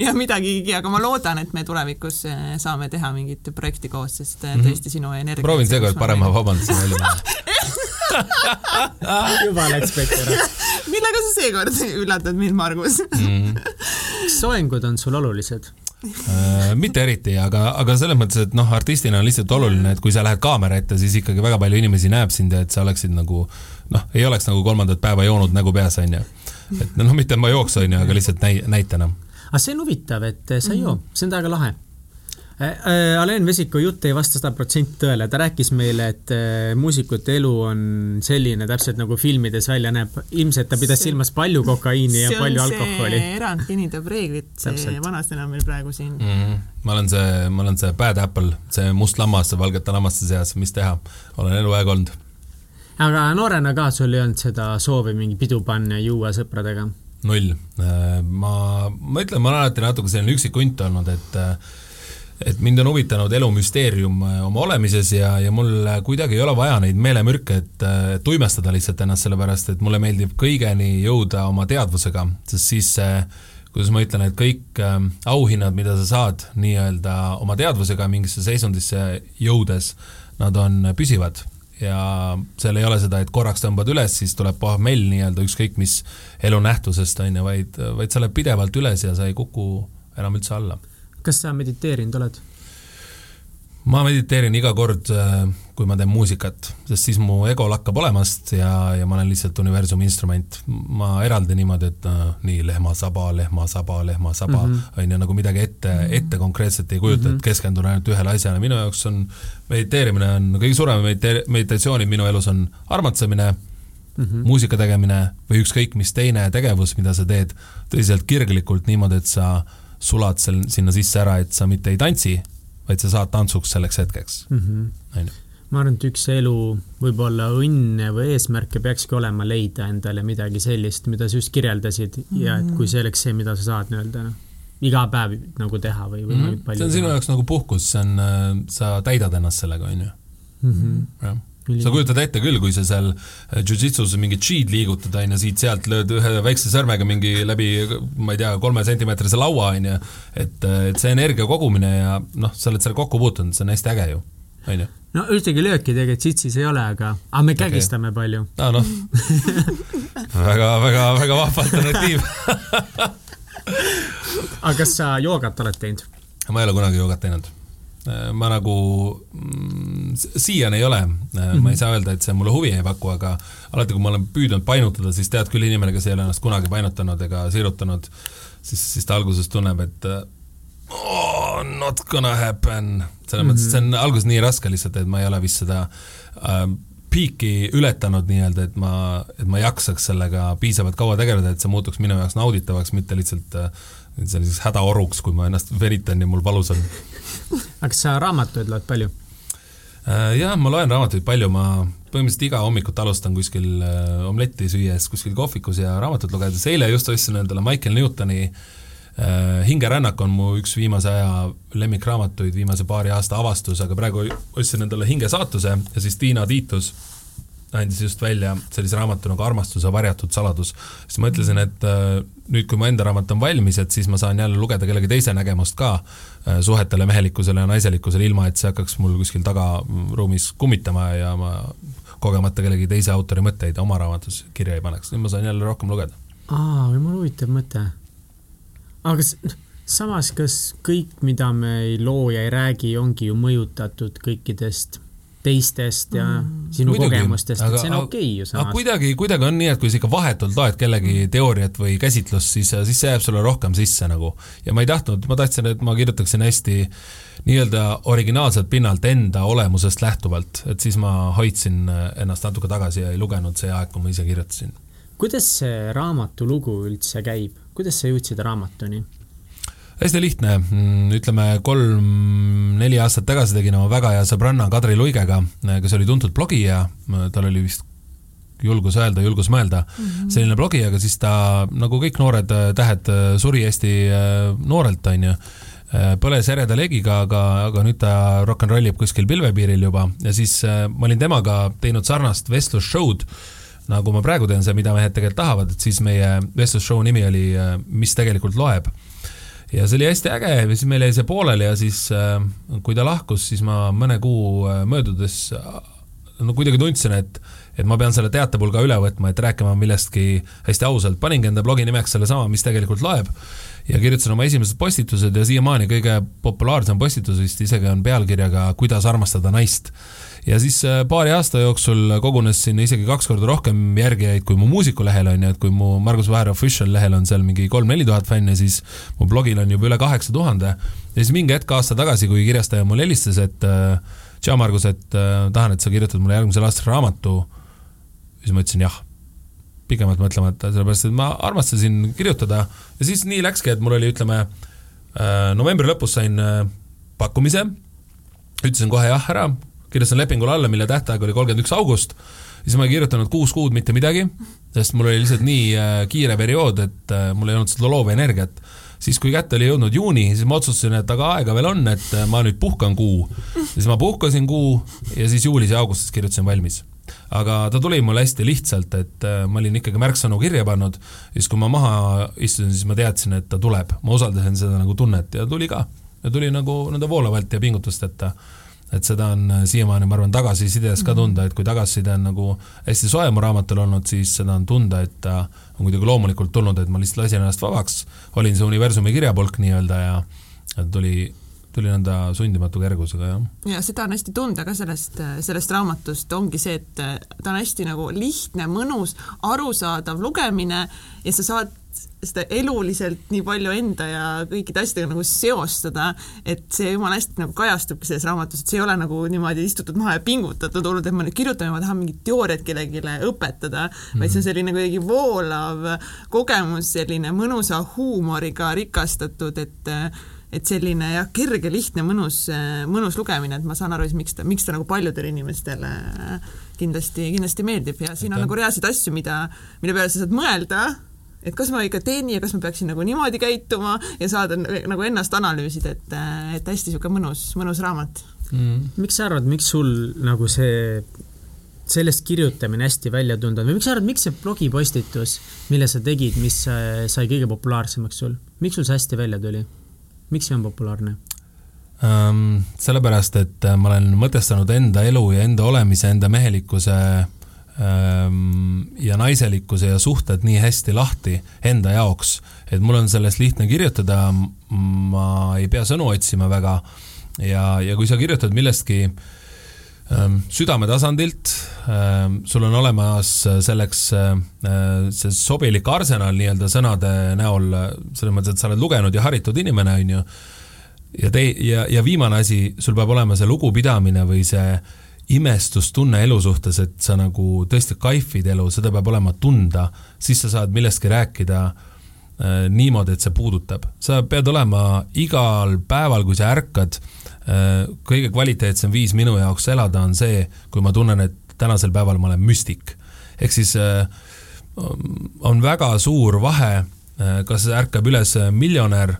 ja midagigi, aga ma loodan, et me tulevikus äh, saame teha mingit projekti koos, sest tõesti sinu energia. proovin seekord parema vabanduse välja panna juba läks pekki ära millega sa seekord üllatad mind, Margus mm.? kas soengud on sul olulised? Äh, mitte eriti, aga, aga selles mõttes, et noh, artistina on lihtsalt oluline, et kui sa lähed kaamera ette, siis ikkagi väga palju inimesi näeb sind ja et sa oleksid nagu noh, ei oleks nagu kolmandat päeva joonud nägu peas, onju et noh, mitte ma ei jookse, on ju, aga lihtsalt näi-, näitena. aga see on huvitav, et sa ei joo, see on väga lahe Alen Vesiku jutt ei vasta sada protsenti tõele, ta rääkis meile, et äh, muusikute elu on selline täpselt nagu filmides välja näeb. ilmselt ta pidas see, silmas palju kokaiini ja palju alkoholi. erand kinnitab reeglit, see vanasõna meil praegu siin mm. -hmm. ma olen see, ma olen see bad apple, see must lammas valgete lammaste seas, mis teha, olen eluaeg olnud. aga noorena ka sul ei olnud seda soovi mingi pidu panna ja juua sõpradega? null, ma, ma ütlen, ma olen alati natuke selline üksik hunt olnud, et et mind on huvitanud elu müsteerium äh, oma olemises ja, ja mul kuidagi ei ole vaja neid meelemürke, et tuimestada lihtsalt ennast, sellepärast et mulle meeldib kõigeni jõuda oma teadvusega, sest siis see kuidas ma ütlen, et kõik äh, auhinnad, mida sa saad nii-öelda oma teadvusega mingisse seisundisse jõudes, nad on püsivad. Ja seal ei ole seda, et korraks tõmbad üles, siis tuleb pohmell nii-öelda ükskõik mis elunähtusest, on ju, vaid, vaid sa oled pidevalt üles ja sa ei kuku enam üldse alla kas sa mediteerinud oled? ma mediteerin iga kord, äh, kui ma teen muusikat, sest siis mu ego lakkab olemast ja, ja ma olen lihtsalt universumi instrument. ma eraldi niimoodi, et uh, nii, lehmasaba, lehmasaba, lehmasaba, mhm. on ju, nagu midagi ette, ette konkreetselt ei kujuta mm, -hmm. et keskendun ainult ühele asjale, minu jaoks on mediteerimine on kõige suurem medite-, meditatsioonid minu elus on armatsemine mm, -hmm. muusika tegemine või ükskõik mis teine tegevus, mida sa teed tõsiselt kirglikult niimoodi, et sa äh, sulad seal sinna sisse ära, et sa mitte ei tantsi, vaid sa saad tantsuks selleks hetkeks mm. -hmm. ma arvan, et üks elu võib-olla õnne või eesmärke peakski olema leida endale midagi sellist, mida sa just kirjeldasid mm -hmm. ja et kui see oleks see, mida sa saad nii-öelda noh, iga päev nagu teha või võimalikult mm -hmm. palju. see on sinu jaoks nagu puhkus, see on, äh, sa täidad ennast sellega, on ju. Mhm. jah sa kujutad ette küll, kui sa seal äh, jujitsus mingit G-d liigutad, on ju, siit-sealt lööd ühe väikse sõrmega mingi läbi, ma ei tea, kolmesentimeetrise laua, on ju, et, äh, et see energia kogumine ja noh, sa oled seal kokku puutunud, see on hästi äge ju, on ju. no ühtegi lööki tegelikult jitsis ei ole, aga, aga me kägistame okay. palju. aa noh väga, väga, väga vahva alternatiiv aga kas sa joogat oled teinud? ma ei ole kunagi joogat teinud ma nagu mm, siiani ei ole -hmm. ma ei mhm. saa öelda, et see mulle huvi ei paku, aga alati, kui ma olen püüdnud painutada, siis tead küll inimene, kes ei ole ennast kunagi painutanud ega sirutanud, siis, siis ta alguses tunneb, et oh, not gonna happen. selles mõttes mm, -hmm. et see on alguses nii raske lihtsalt, et ma ei ole vist seda äh, piiki ületanud nii-öelda, et ma, et ma jaksaks sellega piisavalt kaua tegeleda, et see muutuks minu jaoks nauditavaks, mitte lihtsalt äh, selliseks hädaoruks, kui ma ennast venitan ja mul valus on. aga kas sa raamatuid loed palju? Äh, jah, ma loen raamatuid palju, ma põhimõtteliselt iga hommikut alustan kuskil äh, omletti süües kuskil kohvikus ja raamatut lugedes, eile just ostsin endale Michael Newtoni äh, Hingerännak on mu üks viimase aja lemmikraamatuid, viimase paari aasta avastus, aga praegu ostsin endale Hingesaatuse ja siis Tiina Tiitus andis just välja sellise raamatu nagu Armastuse varjatud saladus. siis mõtlesin, et äh, nüüd, kui mu enda raamat on valmis, et siis ma saan jälle lugeda kellegi teise nägemust ka äh, suhetele, mehelikkusele ja naiselikkusele, ilma et see hakkaks mul kuskil tagaruumis kummitama ja ma kogemata kellegi teise autori mõtteid oma raamatus kirja ei paneks, nüüd ma saan jälle rohkem lugeda. aa, jumala huvitav mõte. aga kas, samas, kas kõik, mida me ei loo ja ei räägi, ongi ju mõjutatud kõikidest teistest ja mm. sinu Muidugi, kogemustest, et see on okei okay ju samas. aga kuidagi, kuidagi on nii, et kui sa ikka vahetult loed kellegi mm. teooriat või käsitlust, siis, siis see jääb sulle rohkem sisse nagu. ja ma ei tahtnud, ma tahtsin, et ma kirjutaksin hästi nii-öelda originaalselt pinnalt enda olemusest lähtuvalt, et siis ma hoidsin ennast natuke tagasi ja ei lugenud see aeg, kui ma ise kirjutasin. kuidas see raamatu lugu üldse käib, kuidas sa jõudsid raamatuni? Hästi lihtne, mm, ütleme kolm-neli aastat tagasi tegin oma väga hea sõbranna Kadri Luigega, kes oli tuntud blogija, tal oli vist julgus öelda, julgus mõelda. Mm, -hmm. selline blogija, aga siis ta, nagu kõik noored äh, tähed, äh, suri hästi äh, noorelt, on ju põles ereda leegiga, aga, aga nüüd ta rock n rollib kuskil pilvepiiril juba. Ja siis ma olin temaga teinud sarnast vestlusshow'd, nagu ma praegu teen, see, mida mehed tegelikult tahavad, et siis meie vestlusshow nimi oli Mis tegelikult loeb ja see oli hästi äge ja siis meil jäi see pooleli ja siis äh, kui ta lahkus, siis ma mõne kuu äh, möödudes äh, no kuidagi tundsin, et, et ma pean selle teatepulga üle võtma, et rääkima millestki hästi ausalt, paningi enda blogi nimeks sellesama, mis tegelikult loeb ja kirjutasin oma esimesed postitused ja siiamaani kõige populaarsem postitus vist isegi on pealkirjaga Kuidas armastada naist. Ja siis äh, paari aasta jooksul kogunes sinna isegi kaks korda rohkem järgijaid kui mu muusikulehel on ju, et kui mu Margus Vaher Official lehel on seal mingi kolm-neli tuhat fänni, siis mu blogil on juba üle kaheksa tuhande. ja siis mingi hetk aasta tagasi, kui kirjastaja mulle helistas, et äh, tšau, Margus, et äh, tahan, et sa kirjutad mulle järgmisel aastal raamatu, siis ma ütlesin jah. Pikemalt mõtlemata, sellepärast et ma armastasin kirjutada. Ja siis nii läkski, et mul oli, ütleme, novembri lõpus sain pakkumise, ütlesin kohe jah ära, kirjutasin lepingule alla, mille tähtaeg oli kolmkümmend üks august, siis ma ei kirjutanud kuus kuud mitte midagi, sest mul oli lihtsalt nii äh, kiire periood, et mul ei olnud seda loovenergiat siis, kui kätte oli jõudnud juuni, siis ma otsustasin, et aga aega veel on, et ma nüüd puhkan kuu. siis ma puhkasin kuu ja siis juulis ja augustis kirjutasin valmis aga ta tuli mulle hästi lihtsalt, et äh, ma olin ikkagi märksõnu kirja pannud, siis kui ma maha istusin, siis ma teadsin, et ta tuleb, ma usaldasin seda nagu tunnet ja tuli ka. ja tuli nagu nõnda voolavalt ja pingutusteta. et seda on äh, siiamaani, ma arvan, tagasisides ka mhm. tunda, et kui tagasiside on nagu hästi soe mu raamatul olnud, siis seda on tunda, et ta on kuidagi loomulikult tulnud, et ma lihtsalt lasin ennast vabaks, olin see universumi kirjapulk nii-öelda ja tuli tuli nõnda sundimatu kergusega, jah. ja seda on hästi tunda ka sellest, sellest raamatust, ongi see, et ta on hästi nagu lihtne, mõnus, arusaadav lugemine ja sa saad seda eluliselt nii palju enda ja kõikide asjadega nagu seostada, et see jumala hästi nagu kajastubki selles raamatus, et see ei ole nagu niimoodi istutud maha ja pingutatud olnud, et ma nüüd kirjutan ja ma tahan mingit teooriat kellelegi õpetada mm, -hmm. vaid see on selline kuidagi voolav kogemus, selline mõnusa huumoriga rikastatud, et et selline jah, kerge, lihtne, mõnus, mõnus lugemine, et ma saan aru siis, miks ta, miks ta nagu paljudele inimestele kindlasti, kindlasti meeldib ja siin on nagu reaalseid asju, mida, mille peale sa saad mõelda, et kas ma ikka teen ja kas ma peaksin nagu niimoodi käituma ja saada nagu ennast analüüsida, et, et hästi niisugune mõnus, mõnus raamat mm.. miks sa arvad, miks sul nagu see sellest kirjutamine hästi välja tunda või miks sa arvad, miks see blogipostitus, mille sa tegid, mis sai kõige populaarsemaks sul, miks sul see hästi välja tuli? miks see on populaarne? Um, sellepärast, et äh, ma olen mõtestanud enda elu ja enda olemise, enda mehelikkuse um, ja naiselikkuse ja suhted nii hästi lahti enda jaoks, et mul on sellest lihtne kirjutada, ma ei pea sõnu otsima väga. Ja, ja kui sa kirjutad millestki um, südame tasandilt, sul on olemas selleks uh, see sobilik arsenal nii-öelda sõnade näol, selles mõttes, et sa oled lugenud ja haritud inimene, on ju, ja tei-, ja, ja viimane asi, sul peab olema see lugupidamine või see imestustunne elu suhtes, et sa nagu tõesti kaifid elu, seda peab olema tunda, siis sa saad millestki rääkida äh, niimoodi, et see puudutab. sa pead olema igal päeval, kui sa ärkad äh,, kõige kvaliteetsem viis minu jaoks elada on see, kui ma tunnen, et tänasel päeval ma olen müstik. ehk siis äh, on väga suur vahe, äh, kas ärkab üles miljonär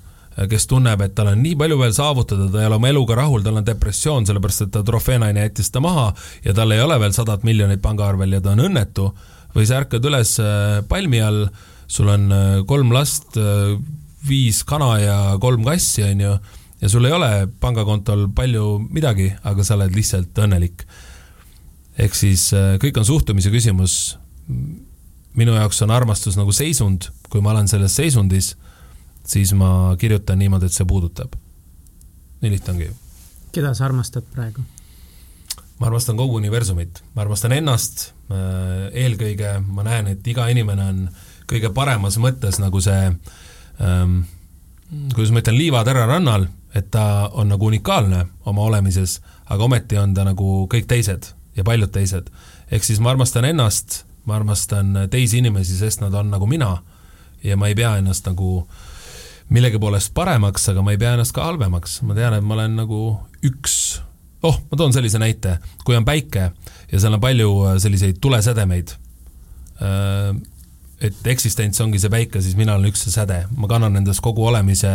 kes tunneb, et tal on nii palju veel saavutada, ta ei ole oma eluga rahul, tal on depressioon, sellepärast et ta trofeenaine jättis ta maha ja tal ei ole veel sadat miljonit pangaarvel ja ta on õnnetu, või sa ärkad üles äh, palmi all, sul on äh, kolm last, viis kana ja kolm kassi, on ju, ja sul ei ole pangakontol palju midagi, aga sa oled lihtsalt õnnelik. ehk siis kõik on suhtumise küsimus. minu jaoks on armastus nagu seisund, kui ma olen selles seisundis siis ma kirjutan niimoodi, et see puudutab. nii lihtne ongi. keda sa armastad praegu? ma armastan kogu universumit, ma armastan ennast, äh, eelkõige ma näen, et iga inimene on kõige paremas mõttes nagu see ähm, kuidas ma ütlen, liivatera rannal, et ta on nagu unikaalne oma olemises, aga ometi on ta nagu kõik teised ja paljud teised. ehk siis ma armastan ennast, ma armastan teisi inimesi, sest nad on nagu mina ja ma ei pea ennast nagu äh, millegi poolest paremaks, aga ma ei pea ennast ka halvemaks, ma tean, et ma olen nagu üks, oh, ma toon sellise näite, kui on päike ja seal on palju äh, selliseid tulesädemeid, äh, et eksistents ongi see päike, siis mina olen üks see säde, ma kannan endas kogu olemise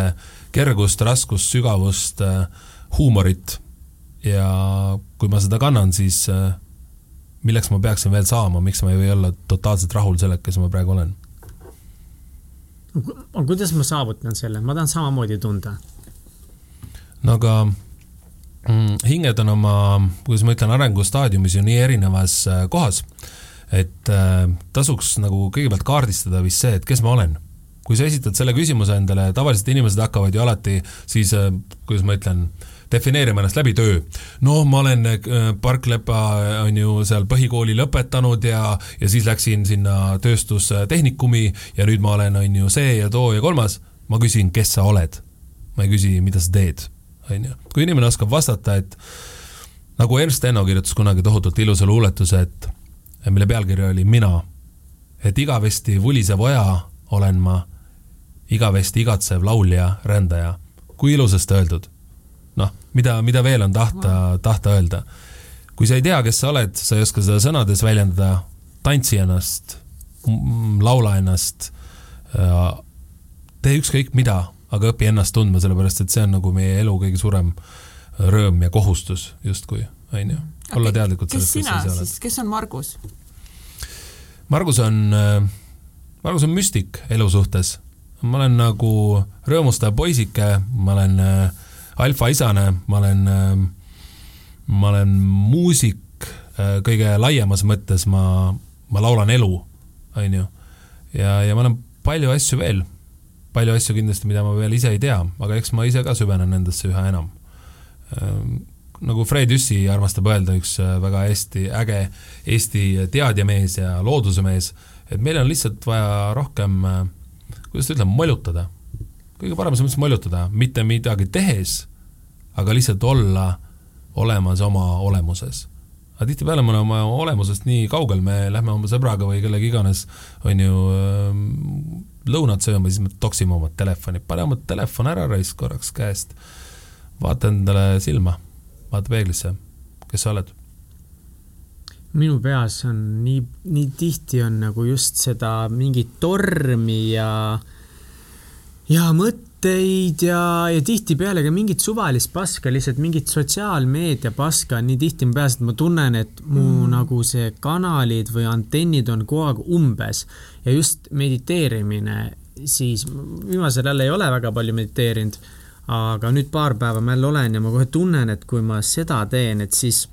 kergust, raskust, sügavust, äh, huumorit. Ja kui ma seda kannan, siis milleks ma peaksin veel saama, miks ma ei või olla totaalselt rahul sellega, kes ma praegu olen aga kuidas ma saavutan selle, ma tahan samamoodi tunda. no aga mm, hinged on oma, kuidas ma ütlen, arengustaadiumis ju nii erinevas äh, kohas. et äh, tasuks nagu kõigepealt kaardistada vist see, et kes ma olen. kui sa esitad selle küsimuse endale, tavaliselt inimesed hakkavad ju alati siis äh,, kuidas ma ütlen, defineerima ennast läbi töö. noh, ma olen äh, Parklepa on ju seal põhikooli lõpetanud ja, ja siis läksin sinna tööstustehnikumi ja nüüd ma olen, on ju see ja too ja kolmas. ma küsin, kes sa oled. ma ei küsi, mida sa teed, on ju. kui inimene oskab vastata, et nagu Ernst Enno kirjutas kunagi tohutult ilusa luuletuse, et mille pealkiri oli Mina. et igavesti vulisev oja olen ma, igavesti igatsev laulja, rändaja. kui ilusasti öeldud. Noh, mida, mida veel on tahta, tahta öelda. kui sa ei tea, kes sa oled, sa ei oska seda sõnades väljendada, tantsi ennast, laula ennast, tee ükskõik mida, aga õpi ennast tundma, sellepärast et see on nagu meie elu kõige suurem rõõm ja kohustus justkui, on ju olla okay. teadlikud sellest, kes sina siis, kes on Margus? Margus on, äh, Margus on müstik elu suhtes. ma olen nagu rõõmustav poisike, ma olen äh, alfaisane, ma olen, äh, ma olen muusik kõige laiemas mõttes, ma, ma laulan elu, on ju. ja, ja ma olen palju asju veel, palju asju kindlasti, mida ma veel ise ei tea, aga eks ma ise ka süvenen nendesse üha enam nagu Fred Jüssi armastab öelda, üks äh, väga hästi äge Eesti teadjamees ja loodusemees, et meil on lihtsalt vaja rohkem, äh, kuidas ta ütleb, molutada. Kõige paremas mõttes molutada, mitte midagi tehes, aga lihtsalt olla olemas oma olemuses. aga tihtipeale me oleme oma olemusest nii kaugel, me lähme oma sõbraga või kellega iganes, on ju, ähm, lõunat sööma, siis me toksime oma telefoni, pane oma telefon ära raisk korraks käest, vaata endale silma vaata peeglisse, kes sa oled? minu peas on nii, nii tihti on nagu just seda mingit tormi ja, ja mõtteid ja, ja tihtipeale ka mingit suvalist paska, lihtsalt mingit sotsiaalmeedia paska on nii tihti mu peas, et ma tunnen, et mu mm. nagu see kanalid või antennid on kogu aeg umbes ja just mediteerimine, siis viimasel ajal ei ole väga palju mediteerinud aga nüüd paar päeva ma jälle olen ja ma kohe tunnen, et kui ma seda teen, et siis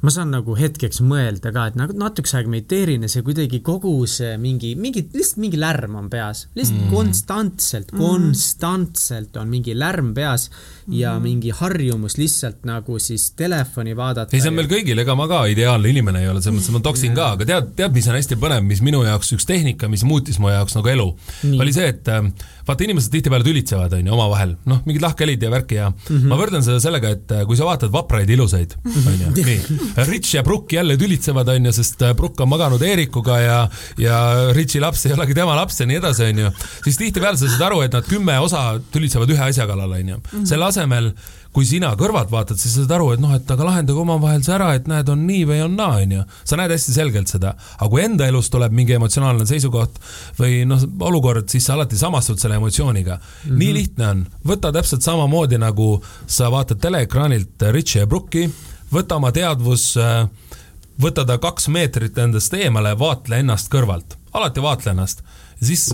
ma saan nagu hetkeks mõelda ka, et nagu natukese aega mediteerin ja see kuidagi kogu see mingi, mingi, lihtsalt mingi lärm on peas. lihtsalt mm. konstantselt mm., konstantselt on mingi lärm peas ja mm. mingi harjumus lihtsalt nagu siis telefoni vaadata. ei, see on meil kõigil, ega ma ka ideaalne inimene ei ole, selles mõttes ma toksin ka, aga tead, tead, mis on hästi põnev, mis minu jaoks üks tehnika, mis muutis mu jaoks nagu elu, oli see, et äh, vaata, inimesed tihtipeale tülitsevad, on ju, omavahel, noh, mingid lahkhelid ja värki ja mm -hmm. ma võrdlen seda sellega, et äh, kui sa vaatad vapraid ilusaid, on ju, nii Rich ja Brooke jälle tülitsevad, onju, sest äh, Brooke on maganud Eerikuga ja, ja Richi laps ei olegi tema laps ja nii edasi, onju. siis tihtipeale sa saad aru, et nad kümme osa tülitsevad ühe asja kallal, onju. Mhm. selle asemel kui sina kõrvalt vaatad, siis sa saad aru, et noh, et aga lahendage omavahel see ära, et näed, on nii või on naa, onju. sa näed hästi selgelt seda, aga kui enda elus tuleb mingi emotsionaalne seisukoht või noh, olukord, siis sa alati samastud selle emotsiooniga mm. -hmm. nii lihtne on, võta täpselt samamoodi nagu sa vaatad teleekraanilt Richie ja Brooke'i võta oma teadvus, äh, võta ta kaks meetrit endast eemale, vaatle ennast kõrvalt, alati vaatle ennast. ja siis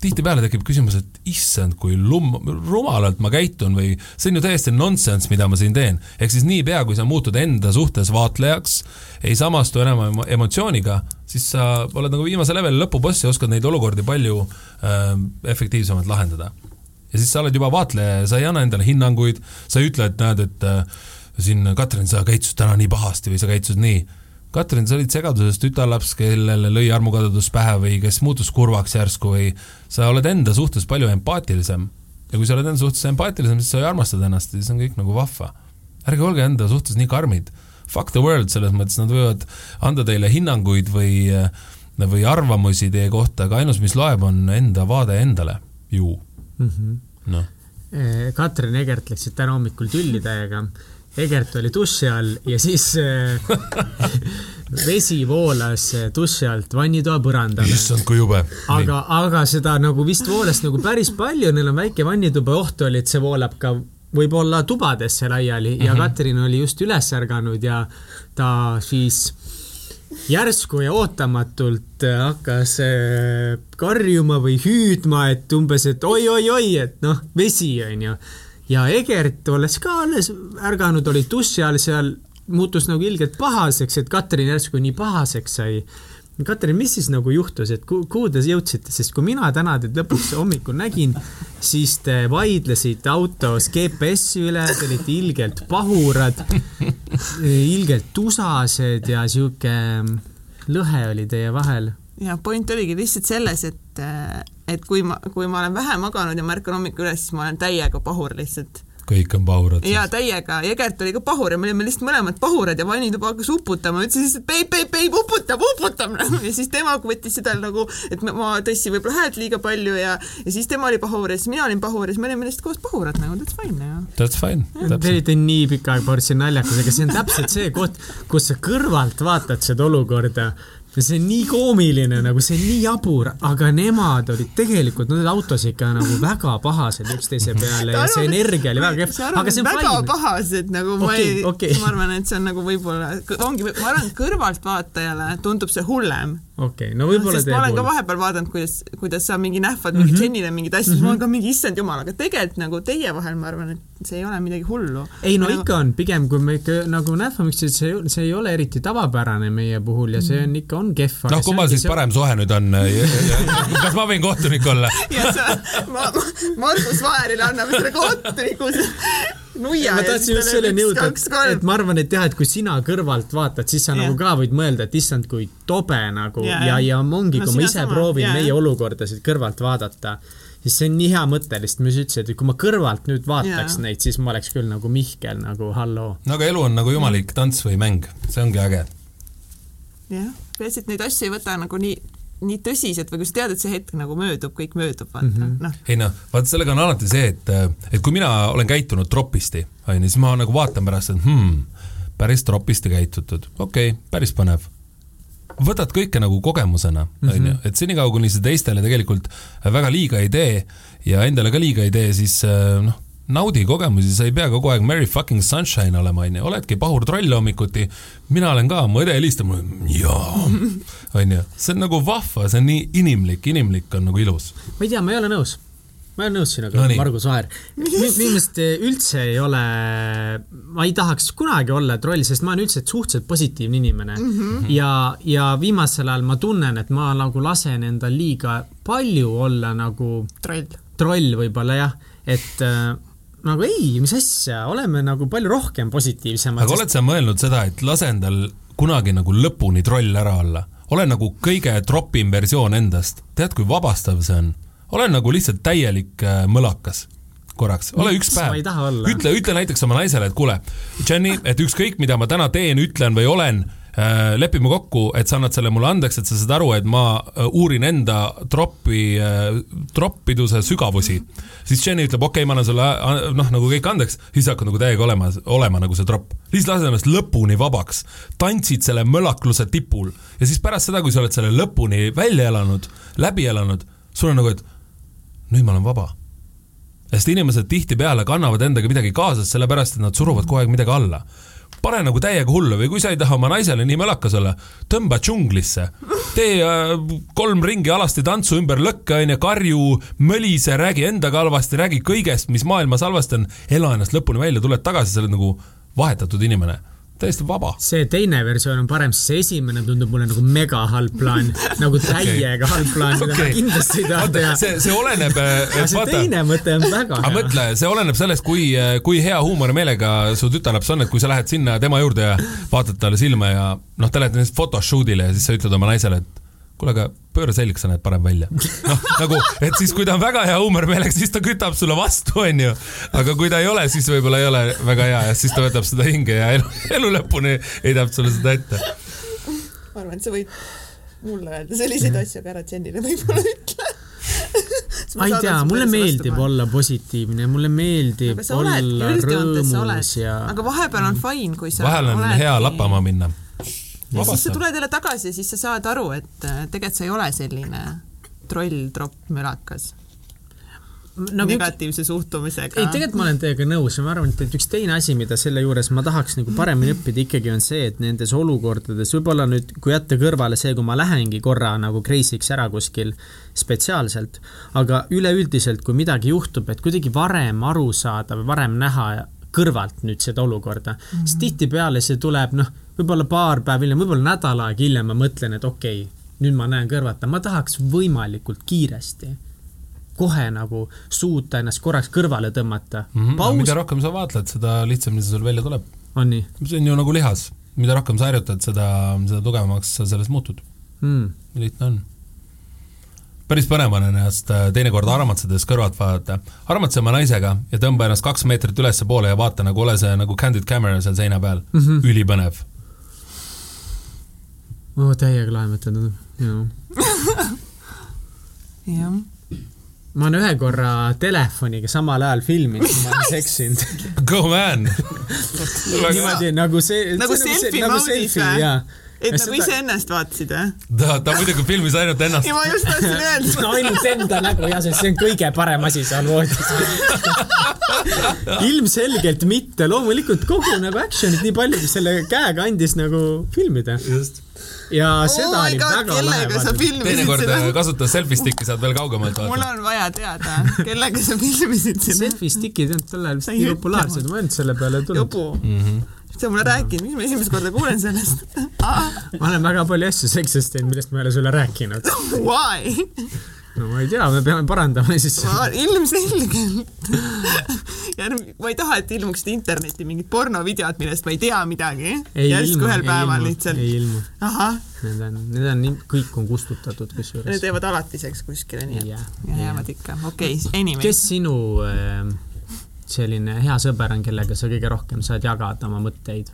tihtipeale tekib küsimus, et issand, kui lum-, rumalalt ma käitun või see on ju täiesti nonsense, mida ma siin teen. ehk siis niipea, kui sa muutud enda suhtes vaatlejaks, ei samastu enam emotsiooniga, siis sa oled nagu viimase leveli lõpuboss ja oskad neid olukordi palju äh, efektiivsemalt lahendada. ja siis sa oled juba vaatleja ja sa ei anna endale hinnanguid, sa ei ütle, et näed, et äh, siin Katrin, sa käitusid täna nii pahasti või sa käitusid nii. Katrin, sa olid segaduses tütarlaps, kellele lõi armukadedus pähe või kes muutus kurvaks järsku või sa oled enda suhtes palju empaatilisem. ja kui sa oled enda suhtes empaatilisem, siis sa ju armastad ennast ja siis on kõik nagu vahva. ärge olge enda suhtes nii karmid. Fuck the world, selles mõttes nad võivad anda teile hinnanguid või, või arvamusi teie kohta, aga ainus, mis loeb, on enda vaade endale ju mm -hmm.. noh. Katrin Egert läksid täna hommikul tülli täiega Egert oli duši all ja siis äh, vesi voolas äh, duši alt vannitoa põrandale. issand, kui jube. aga, aga seda nagu vist voolas nagu päris palju, neil on väike vannituba, oht oli, et see voolab ka võib-olla tubadesse laiali mm -hmm. ja mhm. Katrin oli just üles ärganud ja ta siis järsku ja ootamatult äh, hakkas karjuma või hüüdma, et umbes, et oi-oi-oi, et noh, vesi onju ja Egert, olles ka alles ärganud, oli duši all seal muutus nagu ilgelt pahaseks, et Katrin järsku nii pahaseks sai Katrin, mis siis nagu juhtus, et kuhu, te jõudsite, sest kui mina täna teid lõpuks hommikul nägin, siis te vaidlesite autos GPS-i üle, te olite ilgelt pahurad, ilgelt tusased ja sihuke lõhe oli teie vahel. ja point oligi lihtsalt selles, et, et kui ma, kui ma olen vähe maganud ja ma ärkan hommikul üles, siis ma olen täiega pahur lihtsalt. kõik on pahurad ja. täiega, ja Egert oli ka pahur ja me olime lihtsalt mõlemad pahurad ja Vanni juba hakkas uputama, ütles lihtsalt peib, peib, peib, uputab, uputab ja siis tema võttis seda nagu, et ma- tõstsin võib-olla häält liiga palju ja, ja siis tema oli pahur ja siis mina olin pahur ja siis me olime lihtsalt koos pahurad nagu, that's fine ja. That's fine. Te olite nii pika aega pahurad, see on naljakas, aga see on täpselt see koht, kus sa kõrvalt vaatad seda olukorda see on nii koomiline nagu, see on nii jabur, aga nemad olid tegelikult, nad olid autos ikka nagu väga pahased üksteise peale ja see energia oli väga kehv, aga see on väga fine. pahased nagu ma Okei, ei okei. ma arvan, et see on nagu võib-olla, ongi, ma arvan, kõrvaltvaatajale tundub see hullem. okei, no võib-olla sest ma olen ka puhul. vahepeal vaadanud, kuidas, kuidas sa mingi nähvad mingi Mhm. Jennile mingeid asju mm, -hmm. ma olen ka mingi issand jumal, aga tegelikult nagu teie vahel ma arvan, et see ei ole midagi hullu. ei no nagu, ikka on, pigem kui me ikka nagu nähvame üksteist, see, see ei ole eriti tavapärane meie puhul ja see on ikka, on kehv. noh, kummal siis parem suhe nüüd on? kas ma võin kohtunik olla? ja sa, ma, ma, Margus Vaherile anname selle kohtuniku nuia. ma tahtsin just selleni jõuda, et, ma arvan, et jah, et kui sina kõrvalt vaatad, siis sa Jah. nagu ka võid mõelda, et issand, kui tobe nagu Ja, ja, ja. ongi, No kui ma ise sama, proovin ja, meie olukordasid kõrvalt vaadata, siis see on nii hea mõte lihtsalt, ma just ütlesin, et kui ma kõrvalt nüüd vaataks Ja. neid, siis ma oleks küll nagu Mihkel nagu halloo. no aga elu on nagu jumalik tants või mäng, see ongi äge. jah, peaasi, et neid asju ei võta nagu nii, nii tõsiselt või kui sa tead, et see hetk nagu möödub, kõik möödub, vaata mm -hmm., noh. ei noh, vaata sellega on alati see, et, et kui mina olen käitunud tropisti, onju, siis ma nagu vaatan pärast, et hmm, päris tropisti käitutud, okei okay,, päris põnev. võtad kõike nagu kogemusena, onju, et senikaua, kuni sa teistele tegelikult väga liiga ei tee ja endale ka liiga ei tee, siis eh, noh, naudi kogemusi, sa ei pea kogu aeg Merry fucking sunshine olema, onju, oledki pahur troll hommikuti, mina olen ka, mu õde helistab mulle, jaa, onju, see on nagu vahva, see on nii inimlik, inimlik on nagu ilus. ma ei tea, ma ei ole nõus. ma ei ole nõus sinuga No Margus Vaher. minu meelest üldse ei ole, ma ei tahaks kunagi olla troll, sest ma olen üldse suhteliselt positiivne inimene mm. -hmm. ja, ja viimasel ajal ma tunnen, et ma nagu lasen endal liiga palju olla nagu troll. troll võib-olla jah, et äh, nagu ei, mis asja, oleme nagu palju rohkem positiivsemad. aga oled sa mõelnud seda, et lase endal kunagi nagu lõpuni troll ära olla? ole nagu kõige tropim versioon endast, tead, kui vabastav see on? ole nagu lihtsalt täielik äh, mõlakas korraks, ole üks päev ütle, ütle näiteks oma naisele, et kuule, Jenny, et ükskõik, mida ma täna teen, ütlen või olen lepime kokku, et sa annad selle mulle andeks, et sa saad aru, et ma äh, uurin enda tropi äh,, troppiduse sügavusi. siis Jenny ütleb, okei okay,, ma annan sulle äh, noh, nagu kõik andeks, siis hakkad nagu täiega olema, olema nagu see tropp. siis lased ennast lõpuni vabaks, tantsid selle mölakluse tipul ja siis pärast seda, kui sa oled selle lõpuni välja elanud, läbi elanud, sul on nagu, et nüüd ma olen vaba sest inimesed tihtipeale kannavad endaga midagi kaasas, sellepärast et nad suruvad kogu aeg midagi alla. Pane nagu täiega hullu või kui sa ei taha oma naisele nii mölakas olla, tõmba džunglisse, tee äh, kolm ringi alasti tantsu ümber lõkke, onju, karju, mölise, räägi endaga halvasti, räägi kõigest, mis maailmas halvasti on, ela ennast lõpuni välja, tuled tagasi, sa oled nagu vahetatud inimene, täiesti vaba. see teine versioon on parem, sest see esimene tundub mulle nagu mega halb plaan, nagu täiega halb plaan, mida ma Okei. kindlasti ei taha teha. see, see oleneb, aga see vaata teine mõte on väga hea. mõtle, see oleneb sellest, kui, kui hea huumorimeelega su tütarlaps on, et kui sa lähed sinna tema juurde ja vaatad talle silma ja noh, te lähete näiteks photoshoot'ile ja siis sa ütled oma naisele, et kuule, aga pööra selg, sa näed parem välja. noh, nagu, et siis, kui ta on väga hea huumorimeelega, siis ta kütab sulle vastu, onju. aga kui ta ei ole, siis võib-olla ei ole väga hea ja siis ta võtab seda hinge ja elu, elu lõpuni heidab sulle seda ette. ma arvan, et sa võid mulle öelda selliseid asju, aga ära Jennile võib-olla ütle. ma ei tea, mulle meeldib olla positiivne, mulle meeldib olla rõõmus ja. aga vahepeal on fine, kui sa vahel on oledki... hea lapama minna. Ja siis sa tuled jälle tagasi ja siis sa saad aru, et äh, tegelikult sa ei ole selline troll, tropp, mölakas üks, negatiivse suhtumisega. ei, tegelikult ma olen teiega nõus ja ma arvan, et üks teine asi, mida selle juures ma tahaks nagu paremini õppida ikkagi on see, et nendes olukordades võib-olla nüüd, kui jätta kõrvale see, kui ma lähengi korra nagu crazy'ks ära kuskil spetsiaalselt, aga üleüldiselt, kui midagi juhtub, et kuidagi varem aru saada või varem näha kõrvalt nüüd seda olukorda mm, -hmm. siis tihtipeale see tuleb noh, võib-olla paar päeva hiljem, võib-olla nädal aega hiljem ma mõtlen, et okei okay,, nüüd ma näen kõrvalt, ma tahaks võimalikult kiiresti kohe nagu suuta ennast korraks kõrvale tõmmata mm. -hmm. Paus... mida rohkem sa vaatled, seda lihtsamini see sul välja tuleb. on nii? see on ju nagu lihas, mida rohkem sa harjutad, seda, seda tugevamaks sa sellest muutud mm.. lihtne on päris põnev on ennast äh, teinekord armatsades kõrvalt vaadata. armatse oma naisega ja tõmba ennast kaks meetrit ülespoole ja vaata nagu ole see nagu candid camera seal seina peal mm. -hmm. ülipõnev oh,. täiega laimetatud, jah. jah ma olen ühe korra telefoniga samal ajal filminud, kui ma olen seksinud. Go man niimoodi nagu see. nagu selfie nagu mode'is või? Et nagu seda... iseennast vaatasid või? ta, ta muidugi filmis ainult ennast. ma just tahtsin öelda no ainult enda nägu sest see on kõige parem asi seal voodis ilmselgelt mitte, loomulikult kogu nagu action'it nii palju, kui selle käega andis nagu filmida. just ja oh seda oli God, väga lahe. teinekord seda? kasuta selfie stick'i, saad veel kaugemalt vaadata. mul on vaja teada, kellega sa filmisid seda. Selfie stick'id ei olnud tol ajal vist nii populaarsed, ma ei olnud selle peale tulnud. mm. -hmm sa mulle rääkinud, miks ma esimest korda kuulen sellest ma olen väga palju asju seksist teinud, millest ma ei ole sulle rääkinud. Why? no ma ei tea, me peame parandama siis. ilmselgelt järg-, ma ei taha, et ilmuksid internetti mingid pornovideod, millest ma ei tea midagi. järsku ühel päeval ilmu, lihtsalt. ei ilmu. Need on, need on, kõik on kustutatud kusjuures. Need jäävad alatiseks kuskile, nii et jäävad ikka, okei okay,, anyway. kes sinu äh, selline hea sõber on, kellega sa kõige rohkem saad jagada oma mõtteid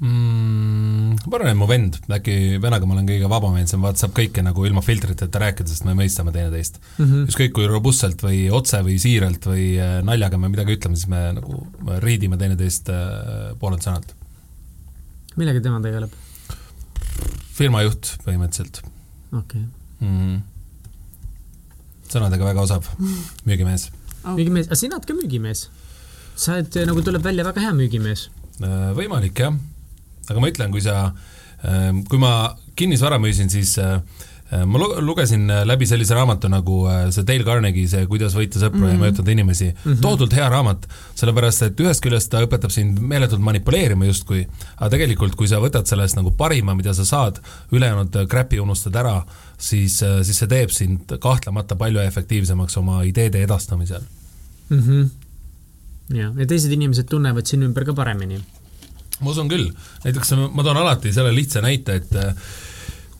mm,? ma arvan, et mu vend, äkki vennaga ma olen kõige vabameelsem, vaata saab kõike nagu ilma filtriteta rääkida, sest me mõistame teineteist mm -hmm.. ükskõik kui robustselt või otse või siiralt või äh, naljaga me midagi ütleme, siis me nagu riidime teineteist äh, poolelt sõnalt. millega tema tegeleb? firmajuht põhimõtteliselt. okei okay. mm. -hmm. sõnadega väga osav müügimees oh.. müügimees, aga sina oled ka müügimees. sa oled nagu tuleb välja väga hea müügimees. Äh, võimalik jah, aga ma ütlen, kui sa, äh, kui ma kinnisvara müüsin, siis äh, ma lugesin läbi sellise raamatu nagu see Dale Carnegie, see Kuidas võita sõpru mm -hmm. ja mhm. mõjutada inimesi mm -hmm., tohutult hea raamat, sellepärast et ühest küljest ta õpetab sind meeletult manipuleerima justkui, aga tegelikult, kui sa võtad sellest nagu parima, mida sa saad, ülejäänud crap'i unustad ära, siis, siis see teeb sind kahtlemata palju efektiivsemaks oma ideede edastamisel mm. -hmm. ja, ja teised inimesed tunnevad sinu ümber ka paremini. ma usun küll, näiteks ma toon alati selle lihtsa näite, et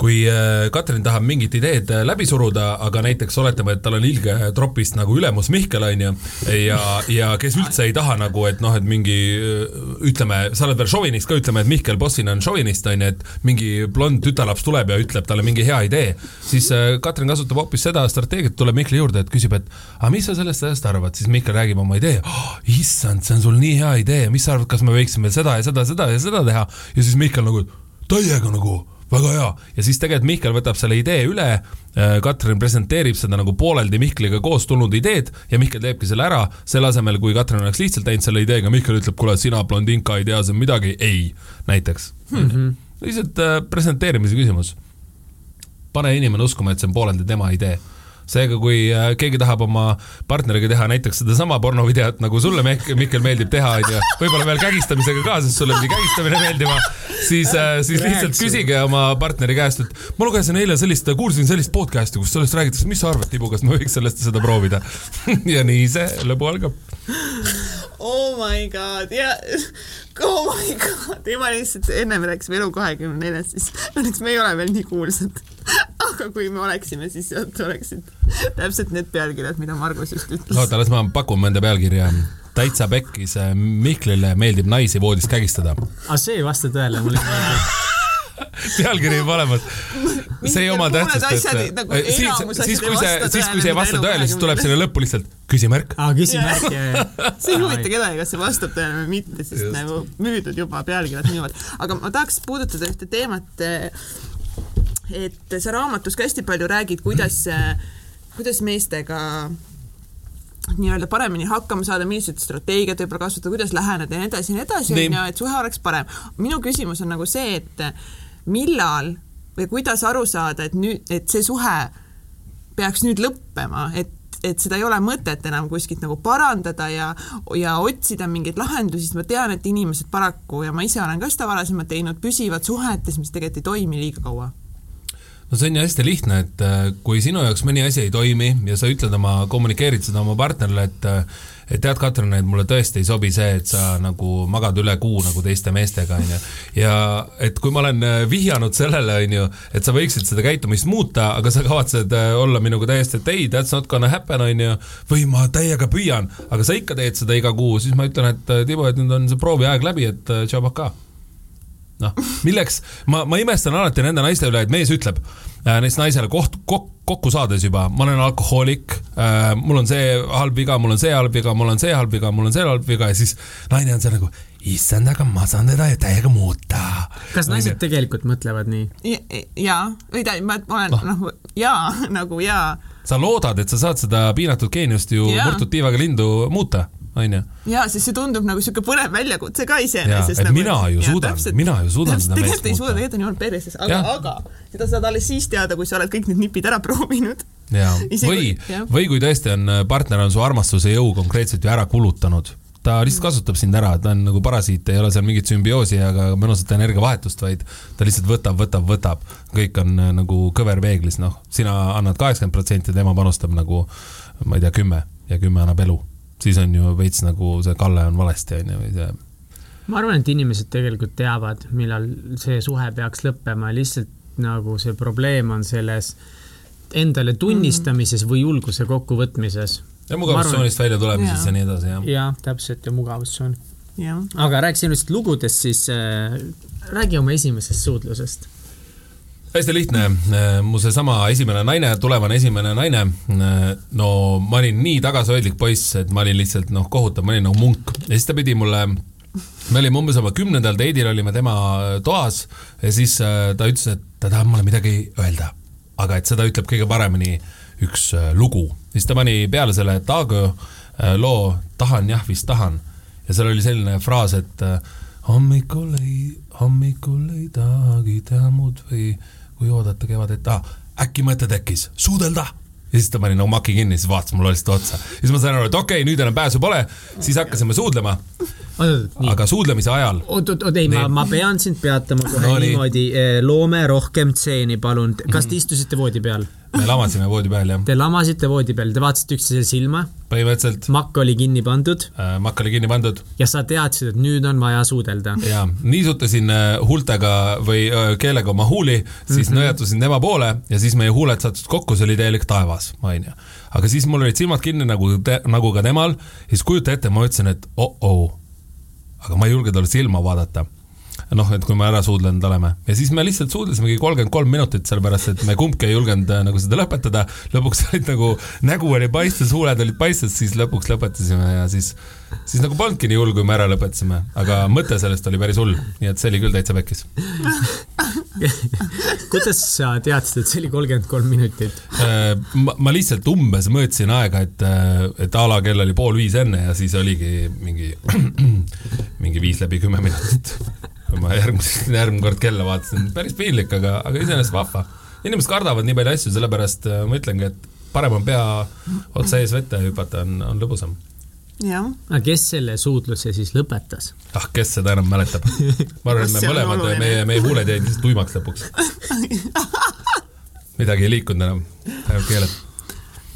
kui äh, Katrin tahab mingit ideed äh, läbi suruda, aga näiteks oletame, et tal on ilge tropist nagu ülemus Mihkel, on ju, ja, ja kes üldse ei taha nagu, et noh, et mingi äh, ütleme, sa oled veel šovinist ka, ütleme, et Mihkel bossina on šovinist, on ju, et mingi blond tütarlaps tuleb ja ütleb talle mingi hea idee, siis Katrin kasutab hoopis seda strateegiat, tuleb Mihkli juurde, et küsib, et aga mis sa sellest asjast arvad, siis Mihkel räägib oma idee oh,, issand, see on sul nii hea idee, mis sa arvad, kas me võiksime seda ja seda, seda ja seda teha? Ja siis Mihkel nagu täiega nagu väga hea, ja siis tegelikult Mihkel võtab selle idee üle, äh, Katrin presenteerib seda nagu pooleldi Mihkliga koos tulnud ideed ja Mihkel teebki selle ära, selle asemel, kui Katrin oleks lihtsalt teinud selle ideega, Mihkel ütleb, kuule, sina blondinka ei tea siin midagi, ei, näiteks mm. -hmm. lihtsalt äh, presenteerimise küsimus. pane inimene uskuma, et see on pooleldi tema idee seega, kui äh, keegi tahab oma partneriga teha näiteks sedasama pornovideot, nagu sulle, Mihkel, meeldib teha, onju, võib-olla veel kägistamisega ka, sest sulle pidi kägistamine meeldima, siis, äh, siis lihtsalt küsige oma partneri käest, et ma lugesin eile sellist, kuulsin sellist podcast'i, kus sellest räägitakse, mis sa arvad, Tibu, kas me võiks sellest seda proovida? Ja nii see lõbu algab. Oh my god ja oh my god ja ma lihtsalt ennem rääkisime Elu kahekümne neljast, siis õnneks me ei ole veel nii kuulsad aga kui me oleksime, siis oleksid täpselt need pealkirjad, mida Margus just ütles. oota, las ma pakun mõnda pealkirja. täitsa pekkis, Mihklile meeldib naisi voodis kägistada. aga see ei vasta tõele, mulle meeldib pealkiri juba olemas. see ei oma tähtsust, et nagu siis, siis kui see, siis kui see ei vasta tõele, siis tuleb sinna lõppu lihtsalt küsimärk. aa, küsimärk, jah, jah. see ei huvita kedagi, kas see vastab tõele või mitte, sest Just. nagu müüdud juba pealkirjad müüvad. aga ma tahaks puudutada ühte teemat, et sa raamatus ka hästi palju räägid, kuidas, kuidas meestega nii-öelda paremini hakkama saada, millised strateegiad võib-olla kasutada, kuidas läheneda ja nii edasi ja nii edasi, onju, et suhe oleks parem. minu küsimus on nagu see, et millal või kuidas aru saada, et nüüd, et see suhe peaks nüüd lõppema, et et seda ei ole mõtet enam kuskilt nagu parandada ja, ja otsida mingeid lahendusi, sest ma tean, et inimesed paraku ja ma ise olen ka seda varasemalt teinud, püsivad suhetes, mis tegelikult ei toimi liiga kaua no see on ju hästi lihtne, et äh, kui sinu jaoks mõni asi ei toimi ja sa ütled oma, kommunikeerid seda oma partnerile, et äh, et tead, Katrin, et mulle tõesti ei sobi see, et sa nagu magad üle kuu nagu teiste meestega, onju. ja et kui ma olen äh, vihjanud sellele, onju, et sa võiksid seda käitumist muuta, aga sa kavatsed olla minuga täiesti, et ei, that's not gonna happen, onju, või ma täiega püüan, aga sa ikka teed seda iga kuu, siis ma ütlen, et Timo, et nüüd on see prooviaeg läbi, et tšau, pakaa noh, milleks, ma, ma imestan alati nende naiste üle, et mees ütleb äh, näiteks naisele koht, kok, kokku saades juba, ma olen alkohoolik äh,, mul on see halb viga, mul on see halb viga, mul on see halb viga, mul on see halb viga. Ja siis naine on seal nagu, issand, aga ma saan teda ju täiega muuta. kas naised tegelikult mõtlevad nii? jaa, või ta, ma olen noh. no, jaa, nagu jaa. sa loodad, et sa saad seda piinatud geeniust ju murtud tiivaga lindu muuta onju. ja, sest see tundub nagu siuke põnev väljakutse ka iseenesest. Nagu, mina ju ja, suudan, mina ju suudan seda meest muuta. tegelikult ei suuda, tegelikult on jumal perses, aga, aga seda saad alles siis teada, kui sa oled kõik need nipid ära proovinud. ja, või, või kui tõesti on, partner on su armastuse jõu konkreetselt ju ära kulutanud ta lihtsalt kasutab sind ära, ta on nagu parasiit, ei ole seal mingit sümbioosi ega mõnusat energiavahetust, vaid ta lihtsalt võtab, võtab, võtab. kõik on äh, nagu kõver peeglis, noh, sina annad kaheksakümmend protsenti, tema panustab nagu ma ei tea, kümme ja kümme annab elu siis on ju veits nagu see kalle on valesti, on ju, või see ma arvan, et inimesed tegelikult teavad, millal see suhe peaks lõppema, lihtsalt nagu see probleem on selles endale tunnistamises või julguse kokkuvõtmises. ja mugavustsoonist välja tulemises ja. ja nii edasi, jah. jah, täpselt ja mugavustsoon. aga rääkisime lihtsalt lugudest, siis äh, räägi oma esimesest suudlusest hästi lihtne, mu seesama esimene naine, tulevane esimene naine, no ma olin nii tagasihoidlik poiss, et ma olin lihtsalt noh, kohutav, ma olin nagu munk. Ja siis ta pidi mulle me olime umbes oma kümnendal date'il olime tema toas. Ja siis äh, ta ütles, et ta tahab mulle midagi öelda, aga et seda ütleb kõige paremini üks äh, lugu. siis ta pani peale selle Tago äh, loo Tahan jah, vist tahan. Ja seal oli selline fraas, et hommikul ei, hommikul ei tahagi teha muud või kui oodata kevadet ah,, äkki mõte tekkis, suudelda ja siis ta pani nagu maki kinni, siis vaatas mulle lihtsalt otsa. siis ma sain aru, et okei okay,, nüüd enam pääsu pole, siis hakkasime suudlema. Aga suudlemise ajal. oot, oot, oot, ei, ma, ma pean sind peatama kohe no, niimoodi. Eh, loome rohkem stseeni, palun. kas te istusite voodi peal? me lamasime voodi peal, jah. Te lamasite voodi peal, te vaatasite üksteisele silma. põhimõtteliselt. makk oli kinni pandud äh,. makk oli kinni pandud. ja sa teadsid, et nüüd on vaja suudelda. ja, niisutasin äh, huultega või äh, keelega oma huuli, siis mm -hmm. nõjatasin tema poole ja siis meie huuled sattusid kokku, see oli täielik taevas, onju. aga siis mul olid silmad kinni nagu, nagu ka temal, siis kujuta ette, ma ütlesin, et oh-oh. Aga ma ei julge talle silma vaadata noh, et kui me ära suudlenud oleme. Ja siis me lihtsalt suudlesimegi kolmkümmend kolm minutit, sellepärast et me kumbki ei julgenud äh, nagu seda lõpetada. lõpuks olid nagu, nägu oli paistes, huuled olid paistes, siis lõpuks lõpetasime ja siis, siis nagu polnudki nii hull, kui me ära lõpetasime, aga mõte sellest oli päris hull, nii et see oli küll täitsa pekkis. Kuidas sa teadsid, et see oli kolmkümmend kolm minutit? Äh, ma, ma lihtsalt umbes mõõtsin aega, et, äh, et a la kell oli pool viis enne ja siis oligi mingi, mingi viis läbi kümme minutit kui ma järgmine, järgmine kord kella vaatasin, päris piinlik, aga, aga iseenesest vahva. inimesed kardavad nii palju asju, sellepärast äh, ma ütlengi, et parem on pea otsa ees vette hüpata, on, on lõbusam. aga kes selle suudluse siis lõpetas? ah, kes seda enam mäletab? ma arvan, et me mõlemad, meie, meie huuled jäid lihtsalt tuimaks lõpuks. midagi ei liikunud enam, ainult keeled.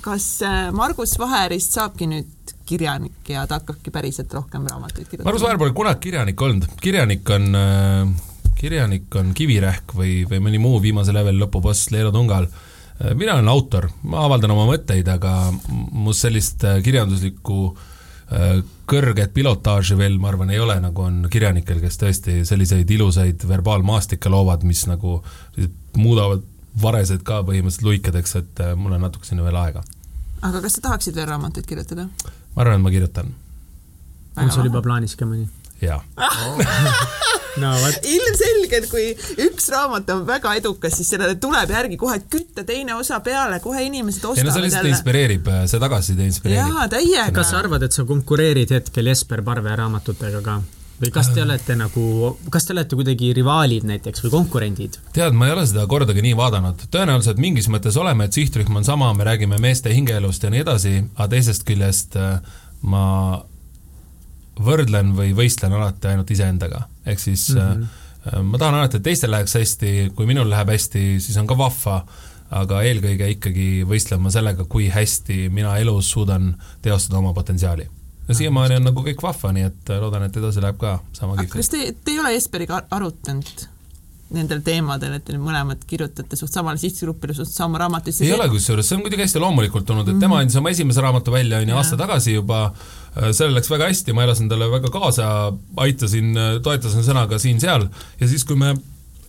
kas äh, Margus Vaherist saabki nüüd kirjanik ja ta hakkabki päriselt rohkem raamatuid kirjutama. Margus Vaher pole kunagi kirjanik olnud, kirjanik on äh, kirjanik on Kivirähk või, või mõni muu viimase leveli lõpuboss Leelo Tungal. Äh, mina olen autor, ma avaldan oma mõtteid, aga must sellist äh, kirjanduslikku kõrget pilotaaži veel, ma arvan, ei ole, nagu on kirjanikel, kes tõesti selliseid ilusaid verbaalmaastikke loovad, mis nagu muudavad varesed ka põhimõtteliselt luikedeks, et mul on natuke sinna veel aega. aga kas sa tahaksid veel raamatuid kirjutada? Ma arvan, et ma kirjutan. on sul juba plaanis ka mõni? jaa no, ilmselgelt, kui üks raamat on väga edukas, siis sellele tuleb järgi kohe kütta teine osa peale, kohe inimesed ostavad jälle. see lihtsalt inspireerib, see tagasiside inspireerib. jaa, täiega. kas sa arvad, et sa konkureerid hetkel Jesper Parve raamatutega ka? Või kas te olete nagu, kas te olete kuidagi rivaalid näiteks või konkurendid? tead, ma ei ole seda kordagi nii vaadanud, tõenäoliselt mingis mõttes oleme, et sihtrühm on sama, me räägime meeste hingeelust ja nii edasi, aga teisest küljest äh, ma võrdlen või võistlen alati ainult iseendaga, ehk siis mm -hmm. ma tahan alati, et teistel läheks hästi, kui minul läheb hästi, siis on ka vahva, aga eelkõige ikkagi võistlen ma sellega, kui hästi mina elus suudan teostada oma potentsiaali ja siiamaani on nagu kõik vahva, nii et loodan, et edasi läheb ka sama kihvt. kas te, te ei ole Jesperiga arutanud nendel teemadel, et te mõlemad kirjutate suht samale sihtgrupile, suht sama raamatusse? ei ole kusjuures, see on kuidagi hästi loomulikult olnud, et mm -hmm. tema andis oma esimese raamatu välja, on ju, aasta tagasi juba, äh, sellel läks väga hästi, ma elasin talle väga kaasa, aitasin, toetasin sõnaga siin-seal ja siis, kui me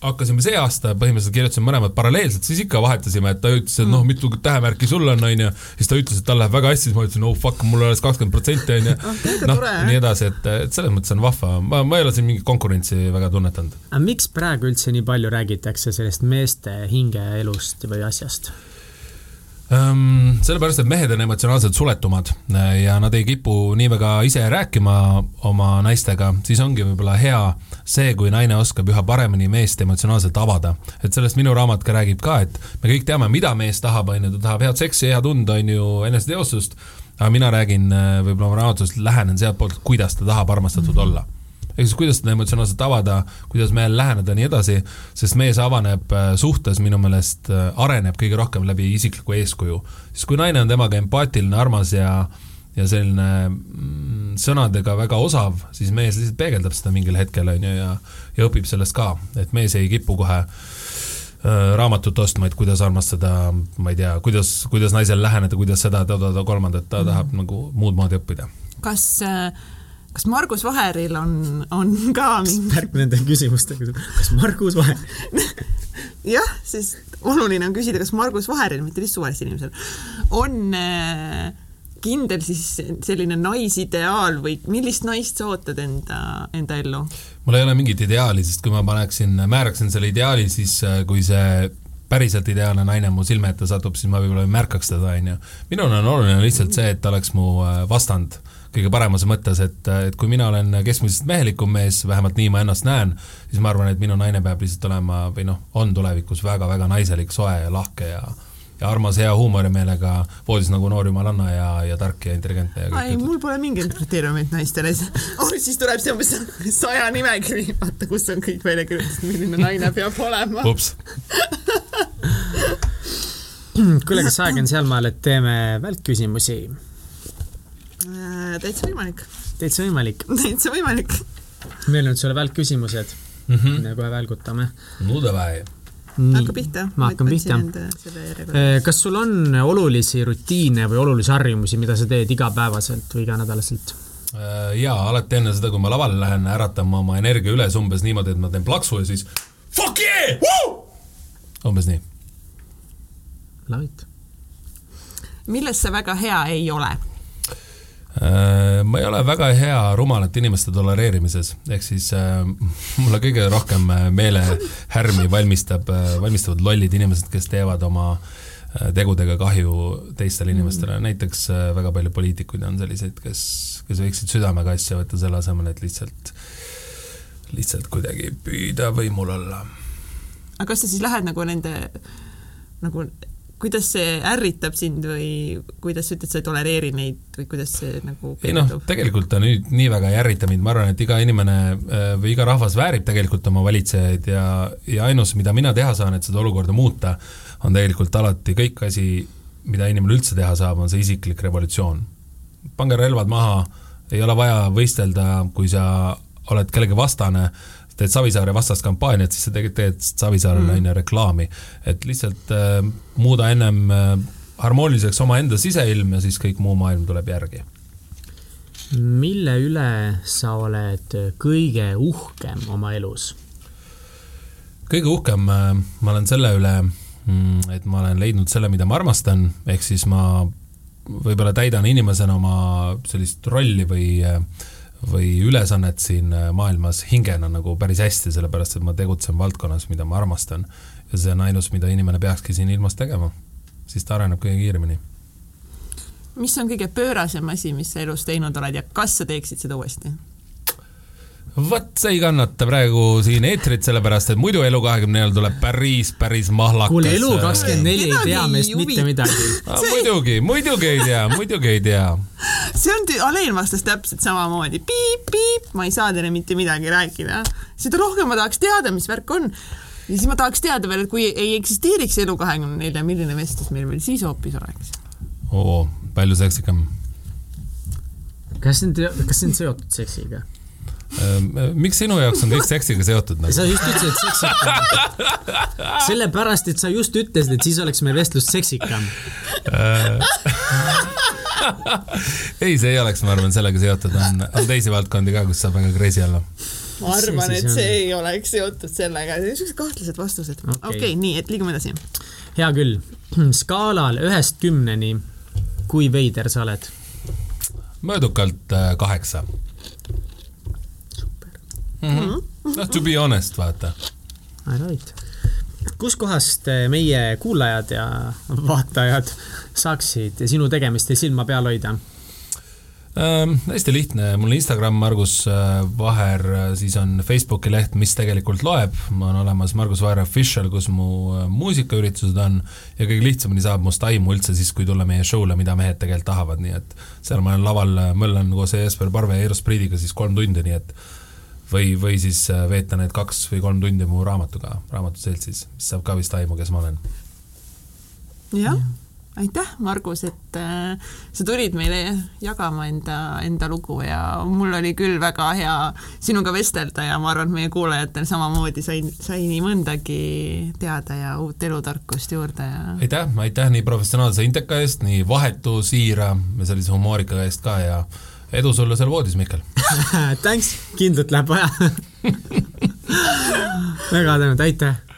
hakkasime see aasta, põhimõtteliselt kirjutasime mõlemad paralleelselt, siis ikka vahetasime, et ta ütles, et noh, mitu tähemärki sul on, onju. siis ta ütles, et tal läheb väga hästi, siis ma ütlesin, oh fuck, mul alles kakskümmend protsenti, onju. noh, nii edasi, et, et selles mõttes on vahva, ma, ma ei ole siin mingit konkurentsi väga tunnetanud. aga miks praegu üldse nii palju räägitakse sellest meeste hingeelust või asjast? Ehm, sellepärast, et mehed on emotsionaalselt suletumad äh, ja nad ei kipu nii väga ise rääkima oma naistega, siis ongi võib-olla hea see, kui naine oskab üha paremini meest emotsionaalselt avada. et sellest minu raamat ka räägib ka, et me kõik teame, mida mees tahab, on ju, ta tahab head seksi, head und, on ju, eneseteostust, aga mina räägin äh, võib-olla oma raamatus, lähenen sealtpoolt, kuidas ta tahab armastatud mm -hmm. olla ehk siis kuidas seda emotsionaalselt avada, kuidas mehel läheneda, nii edasi, sest mees avaneb äh, suhtes minu meelest, äh, areneb kõige rohkem läbi isikliku eeskuju. siis kui naine on temaga empaatiline, armas ja ja selline mm, sõnadega väga osav, siis mees lihtsalt peegeldab seda mingil hetkel, on ju, ja ja õpib sellest ka, et mees ei kipu kohe äh, raamatut ostma, et kuidas armastada, ma ei tea, kuidas, kuidas naisele läheneda, kuidas seda, toda, kolmandat, ta tahab mm -hmm. nagu muud moodi õppida. kas äh kas Margus Vaheril on, on ka mingi värk nende küsimustega, kas Margus Vaher jah, sest oluline on küsida, kas Margus Vaheril, mitte lihtsalt suvalisel inimesel, on äh, kindel siis selline naisideaal või millist naist sa ootad enda, enda ellu? mul ei ole mingit ideaali, sest kui ma paneksin, määraksin selle ideaali, siis äh, kui see päriselt ideaalne naine mu silme ette satub, siis ma võib-olla ei märkaks teda, onju. minul on oluline lihtsalt see, et ta oleks mu äh, vastand kõige paremas mõttes, et, et kui mina olen keskmisest mehelikum mees, vähemalt nii ma ennast näen, siis ma arvan, et minu naine peab lihtsalt olema või noh, on tulevikus väga-väga naiselik, soe ja lahke ja ja armas, hea huumorimeelega, voodis nagu noor jumalanna ja, ja tark ja intelligentne. ei, mul pole mingeid kriteeriumeid naistele oh,. siis tuleb see umbes saja nimekiri, vaata, kus on kõik välja kirjutatud, milline naine peab olema. ups kuule, kas aeg on sealmaal, et teeme välkküsimusi? Äh, täitsa võimalik. täitsa võimalik. täitsa võimalik. meil on sulle välkküsimused mm. -hmm. me kohe välgutame. no davai. Hakka pihta. ma hakkan pihta. Äh, kas sul on olulisi rutiine või olulisi harjumusi, mida sa teed igapäevaselt või iganädalaselt? Äh, jaa, alati enne seda, kui ma lavale lähen, äratan ma oma energia üles umbes niimoodi, et ma teen plaksu ja siis fuck yeah! umbes nii. Love it. milles sa väga hea ei ole? Äh, ma ei ole väga hea rumalate inimeste tolereerimises, ehk siis äh, mulle kõige rohkem äh, meelehärmi valmistab, valmistavad lollid inimesed, kes teevad oma tegudega kahju teistele inimestele, mm. näiteks väga palju poliitikuid on selliseid, kes, kes võiksid südamega asja võtta selle asemel, et lihtsalt, lihtsalt kuidagi püüda võimul olla. aga kas sa siis lähed nagu nende nagu kuidas see ärritab sind või kuidas sa ütled, sa ei tolereeri neid või kuidas see nagu ei noh, tegelikult ta nüüd nii väga ei ärrita mind, ma arvan, et iga inimene äh, või iga rahvas väärib tegelikult oma valitsejaid ja, ja ainus, mida mina teha saan, et seda olukorda muuta, on tegelikult alati kõik asi, mida inimene üldse teha saab, on see isiklik revolutsioon. pange relvad maha, ei ole vaja võistelda, kui sa oled kellegi vastane teed Savisaare vastast kampaaniat, siis sa tegelikult teed Savisaarele mm. on ju reklaami. et lihtsalt äh, muuda ennem äh, harmooniliseks omaenda siseilm ja siis kõik muu maailm tuleb järgi. mille üle sa oled kõige uhkem oma elus? kõige uhkem äh, ma olen selle üle, mm, et ma olen leidnud selle, mida ma armastan, ehk siis ma võib-olla täidan inimesena oma sellist rolli või äh, või ülesannet siin äh, maailmas hingena nagu päris hästi, sellepärast et ma tegutsen valdkonnas, mida ma armastan. ja see on ainus, mida inimene peakski siin ilmas tegema. siis ta areneb kõige kiiremini. mis on kõige pöörasem asi, mis sa elus teinud oled ja kas sa teeksid seda uuesti? Vot see ei kannata praegu siin eetrit, sellepärast et muidu Elu24 tuleb päris, päris mahlakas. kuule, Elu24 ei tea meist mitte midagi. muidugi, muidugi ei tea, muidugi ei tea. see on, Alen vastas täpselt samamoodi, piip-piip, ma ei saa teile mitte midagi rääkida. seda rohkem ma tahaks teada, mis värk on. ja siis ma tahaks teada veel, et kui ei eksisteeriks Elu24, milline vestlus meil veel siis hoopis oleks? oo, palju seksikam. kas see on, kas see on seotud seksiga? Ehm, miks sinu jaoks on kõik seksiga seotud nagu? sa just ütlesid, et seksikam. sellepärast, et sa just ütlesid, et siis oleks meil vestlus seksikam ei, see ei oleks, ma arvan, sellega seotud, on, on teisi valdkondi ka, kus saab väga crazy olla. ma arvan, et see ei oleks seotud sellega, niisugused kahtlased vastused. okei okay. okay,, nii, et liigume edasi. hea küll, skaalal ühest kümneni, kui veider sa oled? möödukalt äh, kaheksa mm -hmm.. noh, to be honest, vaata. Right. kuskohast eh, meie kuulajad ja vaatajad saaksid sinu tegemistel silma peal hoida? Ähm, hästi lihtne, mul Instagram Margus äh, Vaher, äh, siis on Facebooki leht, mis tegelikult loeb, on olemas Margus Vaher Official, kus mu äh, muusikaüritused on ja kõige lihtsamini saab must aimu üldse siis, kui tulla meie show'le, mida mehed tegelikult tahavad, nii et seal ma olen laval, möllan koos Jesper Parve ja Eero Spriidiga siis kolm tundi, nii et või, või siis äh, veeta need kaks või kolm tundi mu raamatuga, Raamatuseltsis, mis saab ka vist aimu, kes ma olen. jah ja., aitäh, Margus, et äh, sa tulid meile jagama enda, enda lugu ja mul oli küll väga hea sinuga vestelda ja ma arvan, et meie kuulajatel samamoodi sai, sai nii mõndagi teada ja uut elutarkust juurde ja. aitäh, aitäh nii professionaalse inteka eest, nii vahetu, siira ja sellise humoorika eest ka ja edu sulle seal voodis, Mihkel Thanks, kindlalt läheb vaja. Väga tänud, aitäh